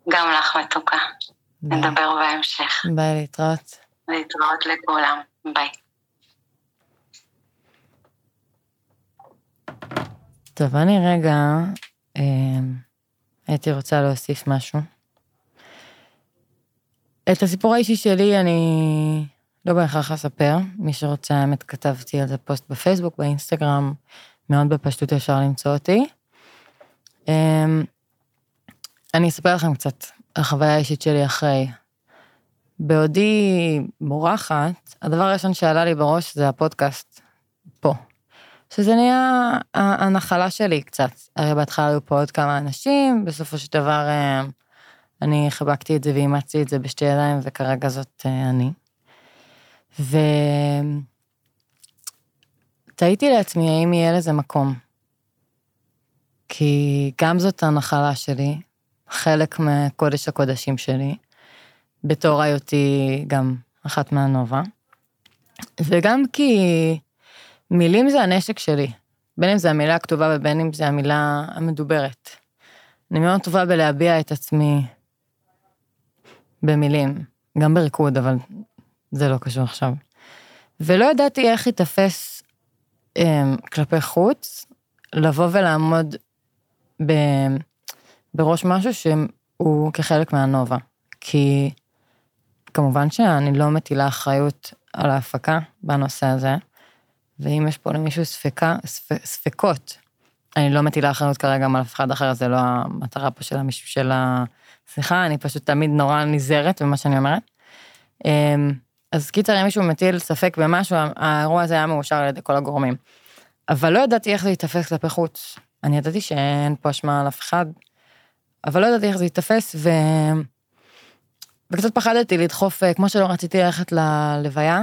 גם לך מתוקה. ביי, נדבר בהמשך. ביי, להתראות. להתראות לכולם. ביי. טוב, אני רגע אה, הייתי רוצה להוסיף משהו. את הסיפור האישי שלי אני לא בהכרח אספר. מי שרוצה, האמת, כתבתי על זה פוסט בפייסבוק, באינסטגרם, מאוד בפשטות אפשר למצוא אותי. אה, אני אספר לכם קצת על החוויה האישית שלי אחרי. בעודי בורחת, הדבר הראשון שעלה לי בראש זה הפודקאסט פה. שזה נהיה הנחלה שלי קצת. הרי בהתחלה היו פה עוד כמה אנשים, בסופו של דבר אה, אני חיבקתי את זה ואימצתי את זה בשתי ידיים, וכרגע זאת אה, אני. ו... תהיתי לעצמי האם יהיה לזה מקום. כי גם זאת הנחלה שלי, חלק מקודש הקודשים שלי, בתור היותי גם אחת מהנובה, וגם כי מילים זה הנשק שלי, בין אם זה המילה הכתובה ובין אם זה המילה המדוברת. אני מאוד טובה בלהביע את עצמי במילים, גם בריקוד, אבל זה לא קשור עכשיו. ולא ידעתי איך ייתפס um, כלפי חוץ, לבוא ולעמוד ב, בראש משהו שהוא כחלק מהנובה. כי כמובן שאני לא מטילה אחריות על ההפקה בנושא הזה, ואם יש פה למישהו ספקה, ספ, ספקות, אני לא מטילה אחריות כרגע גם על אף אחד אחר, זה לא המטרה פה של המישהו של השיחה, אני פשוט תמיד נורא נזהרת במה שאני אומרת. אמ, אז קיצר, אם מישהו מטיל ספק במשהו, האירוע הזה היה מאושר על ידי כל הגורמים. אבל לא ידעתי איך זה ייתפס כלפי חוץ. אני ידעתי שאין פה אשמה על אף אחד, אבל לא ידעתי איך זה ייתפס, ו... וקצת פחדתי לדחוף, אה, כמו שלא רציתי ללכת ללוויה,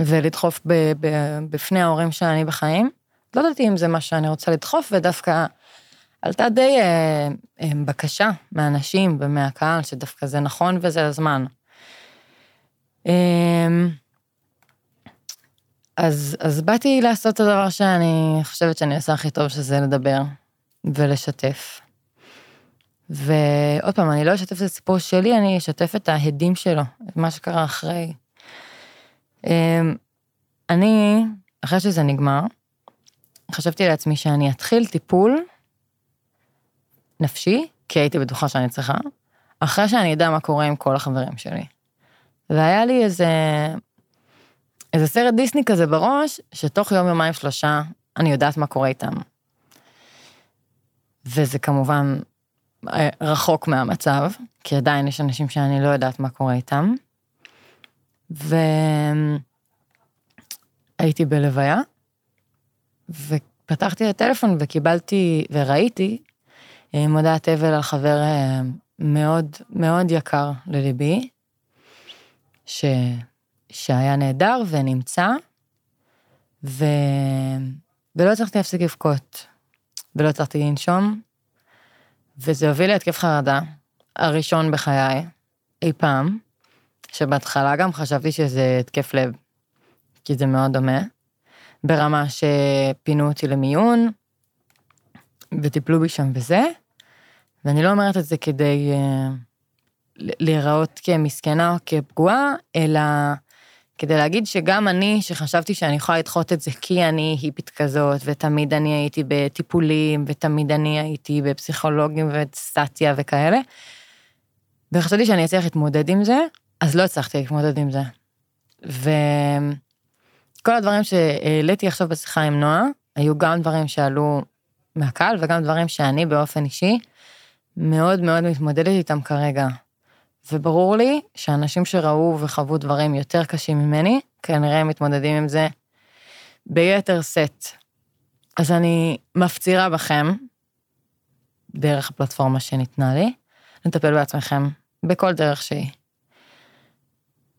ולדחוף ב, ב, בפני ההורים שאני בחיים. לא ידעתי אם זה מה שאני רוצה לדחוף, ודווקא עלתה די אה, אה, בקשה מאנשים ומהקהל, שדווקא זה נכון וזה הזמן. אה, אז, אז באתי לעשות את הדבר שאני חושבת שאני עושה הכי טוב, שזה לדבר ולשתף. ועוד פעם, אני לא אשתף את הסיפור שלי, אני אשתף את ההדים שלו, את מה שקרה אחרי. אמ, אני, אחרי שזה נגמר, חשבתי לעצמי שאני אתחיל טיפול נפשי, כי הייתי בטוחה שאני צריכה, אחרי שאני אדע מה קורה עם כל החברים שלי. והיה לי איזה, איזה סרט דיסני כזה בראש, שתוך יום, יומיים, שלושה, אני יודעת מה קורה איתם. וזה כמובן רחוק מהמצב, כי עדיין יש אנשים שאני לא יודעת מה קורה איתם. והייתי בלוויה, ופתחתי את הטלפון וקיבלתי, וראיתי אה, מודעת אבל על חבר אה, מאוד מאוד יקר לליבי, ש... שהיה נהדר ונמצא, ו... ולא הצלחתי להפסיק לבכות, ולא הצלחתי לנשום, וזה הוביל להתקף חרדה, הראשון בחיי, אי פעם, שבהתחלה גם חשבתי שזה התקף לב, כי זה מאוד דומה, ברמה שפינו אותי למיון, וטיפלו בי שם וזה, ואני לא אומרת את זה כדי uh, להיראות כמסכנה או כפגועה, אלא כדי להגיד שגם אני, שחשבתי שאני יכולה לדחות את זה כי אני היפית כזאת, ותמיד אני הייתי בטיפולים, ותמיד אני הייתי בפסיכולוגים וסטטיה וכאלה, וחשבתי שאני אצליח להתמודד עם זה, אז לא הצלחתי להתמודד עם זה. וכל הדברים שהעליתי עכשיו בשיחה עם נועה, היו גם דברים שעלו מהקהל וגם דברים שאני באופן אישי מאוד מאוד מתמודדת איתם כרגע. וברור לי שאנשים שראו וחוו דברים יותר קשים ממני, כנראה מתמודדים עם זה ביתר שאת. אז אני מפצירה בכם, דרך הפלטפורמה שניתנה לי, לטפל בעצמכם בכל דרך שהיא.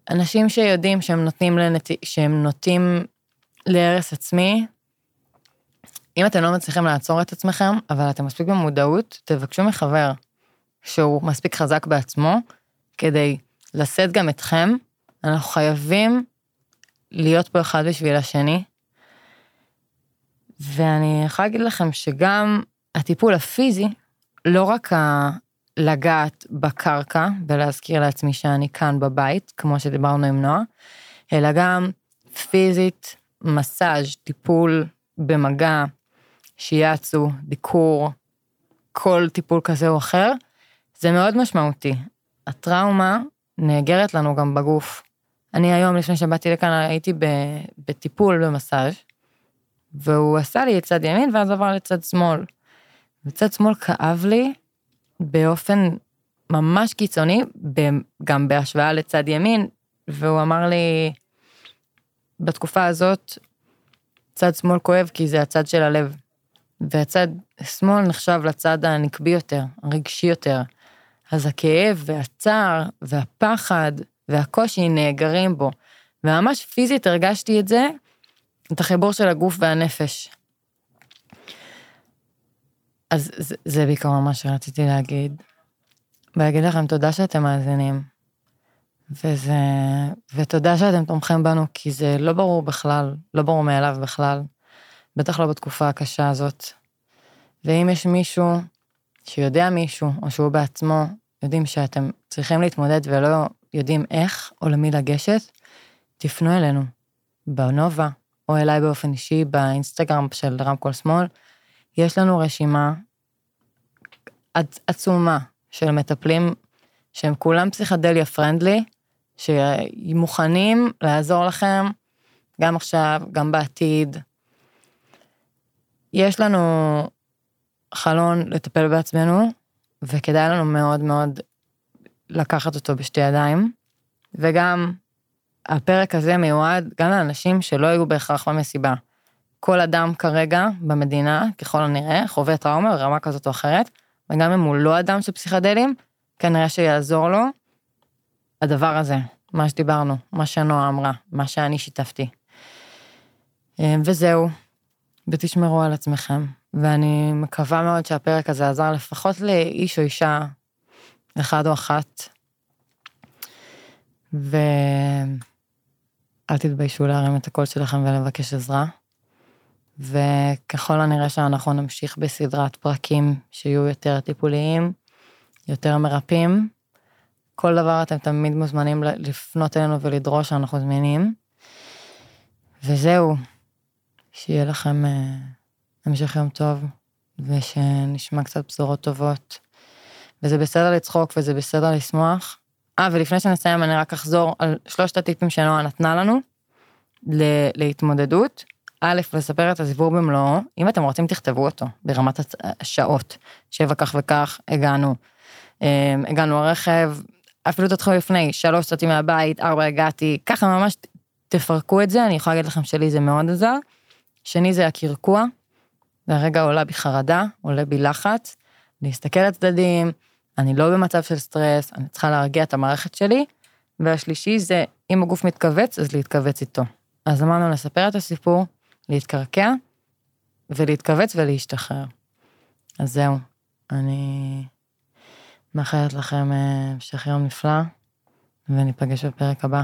אנשים שיודעים שהם נותנים, לנת... שהם נוטים להרס עצמי, אם אתם לא מצליחים לעצור את עצמכם, אבל אתם מספיק במודעות, תבקשו מחבר שהוא מספיק חזק בעצמו, כדי לשאת גם אתכם. אנחנו חייבים להיות פה אחד בשביל השני. ואני יכולה להגיד לכם שגם הטיפול הפיזי, לא רק ה... לגעת בקרקע ולהזכיר לעצמי שאני כאן בבית, כמו שדיברנו עם נועה, אלא גם פיזית, מסאז', טיפול במגע, שיאצו, דיקור, כל טיפול כזה או אחר, זה מאוד משמעותי. הטראומה נאגרת לנו גם בגוף. אני היום, לפני שבאתי לכאן, הייתי בטיפול במסאז', והוא עשה לי את צד ימין ואז עבר לצד שמאל. בצד שמאל כאב לי באופן ממש קיצוני, גם בהשוואה לצד ימין, והוא אמר לי, בתקופה הזאת, צד שמאל כואב כי זה הצד של הלב. והצד שמאל נחשב לצד הנקבי יותר, הרגשי יותר. אז הכאב והצער והפחד והקושי נאגרים בו. וממש פיזית הרגשתי את זה, את החיבור של הגוף והנפש. אז זה, זה בעיקרון מה שרציתי להגיד. ולהגיד לכם תודה שאתם מאזינים. וזה, ותודה שאתם תומכים בנו, כי זה לא ברור בכלל, לא ברור מאליו בכלל. בטח לא בתקופה הקשה הזאת. ואם יש מישהו שיודע מישהו, או שהוא בעצמו, יודעים שאתם צריכים להתמודד ולא יודעים איך או למי לגשת, תפנו אלינו, בנובה, או אליי באופן אישי באינסטגרם של רמקול שמאל. יש לנו רשימה עצומה של מטפלים שהם כולם פסיכדליה פרנדלי, שמוכנים לעזור לכם גם עכשיו, גם בעתיד, יש לנו חלון לטפל בעצמנו, וכדאי לנו מאוד מאוד לקחת אותו בשתי ידיים, וגם הפרק הזה מיועד גם לאנשים שלא היו בהכרח במסיבה. כל אדם כרגע במדינה, ככל הנראה, חווה טראומה ברמה כזאת או אחרת, וגם אם הוא לא אדם של פסיכדלים, כנראה שיעזור לו הדבר הזה, מה שדיברנו, מה שנועה אמרה, מה שאני שיתפתי. אה, וזהו, ותשמרו על עצמכם. ואני מקווה מאוד שהפרק הזה עזר לפחות לאיש או אישה, אחד או אחת. ואל תתביישו להרים את הקול שלכם ולבקש עזרה. וככל הנראה שאנחנו נמשיך בסדרת פרקים שיהיו יותר טיפוליים, יותר מרפאים. כל דבר אתם תמיד מוזמנים לפנות אלינו ולדרוש שאנחנו זמינים. וזהו, שיהיה לכם אה, המשך יום טוב, ושנשמע קצת בשורות טובות. וזה בסדר לצחוק וזה בסדר לשמוח. אה, ולפני שנסיים אני רק אחזור על שלושת הטיפים שנועה נתנה לנו להתמודדות. א', לספר את הסיפור במלואו, אם אתם רוצים תכתבו אותו ברמת השעות, שבע כך וכך, הגענו. אה, הגענו לרכב, אפילו תתחילו לפני, שלוש יצאתי מהבית, ארבע הגעתי, ככה ממש תפרקו את זה, אני יכולה להגיד לכם שלי זה מאוד עזר. שני זה הקרקוע, והרגע עולה בי חרדה, עולה בי לחץ, להסתכל לצדדים, אני לא במצב של סטרס, אני צריכה להרגיע את המערכת שלי. והשלישי זה, אם הגוף מתכווץ, אז להתכווץ איתו. אז אמרנו לספר את הסיפור, להתקרקע, ולהתכווץ ולהשתחרר. אז זהו, אני מאחלת לכם אה, המשך יום נפלא, וניפגש בפרק הבא.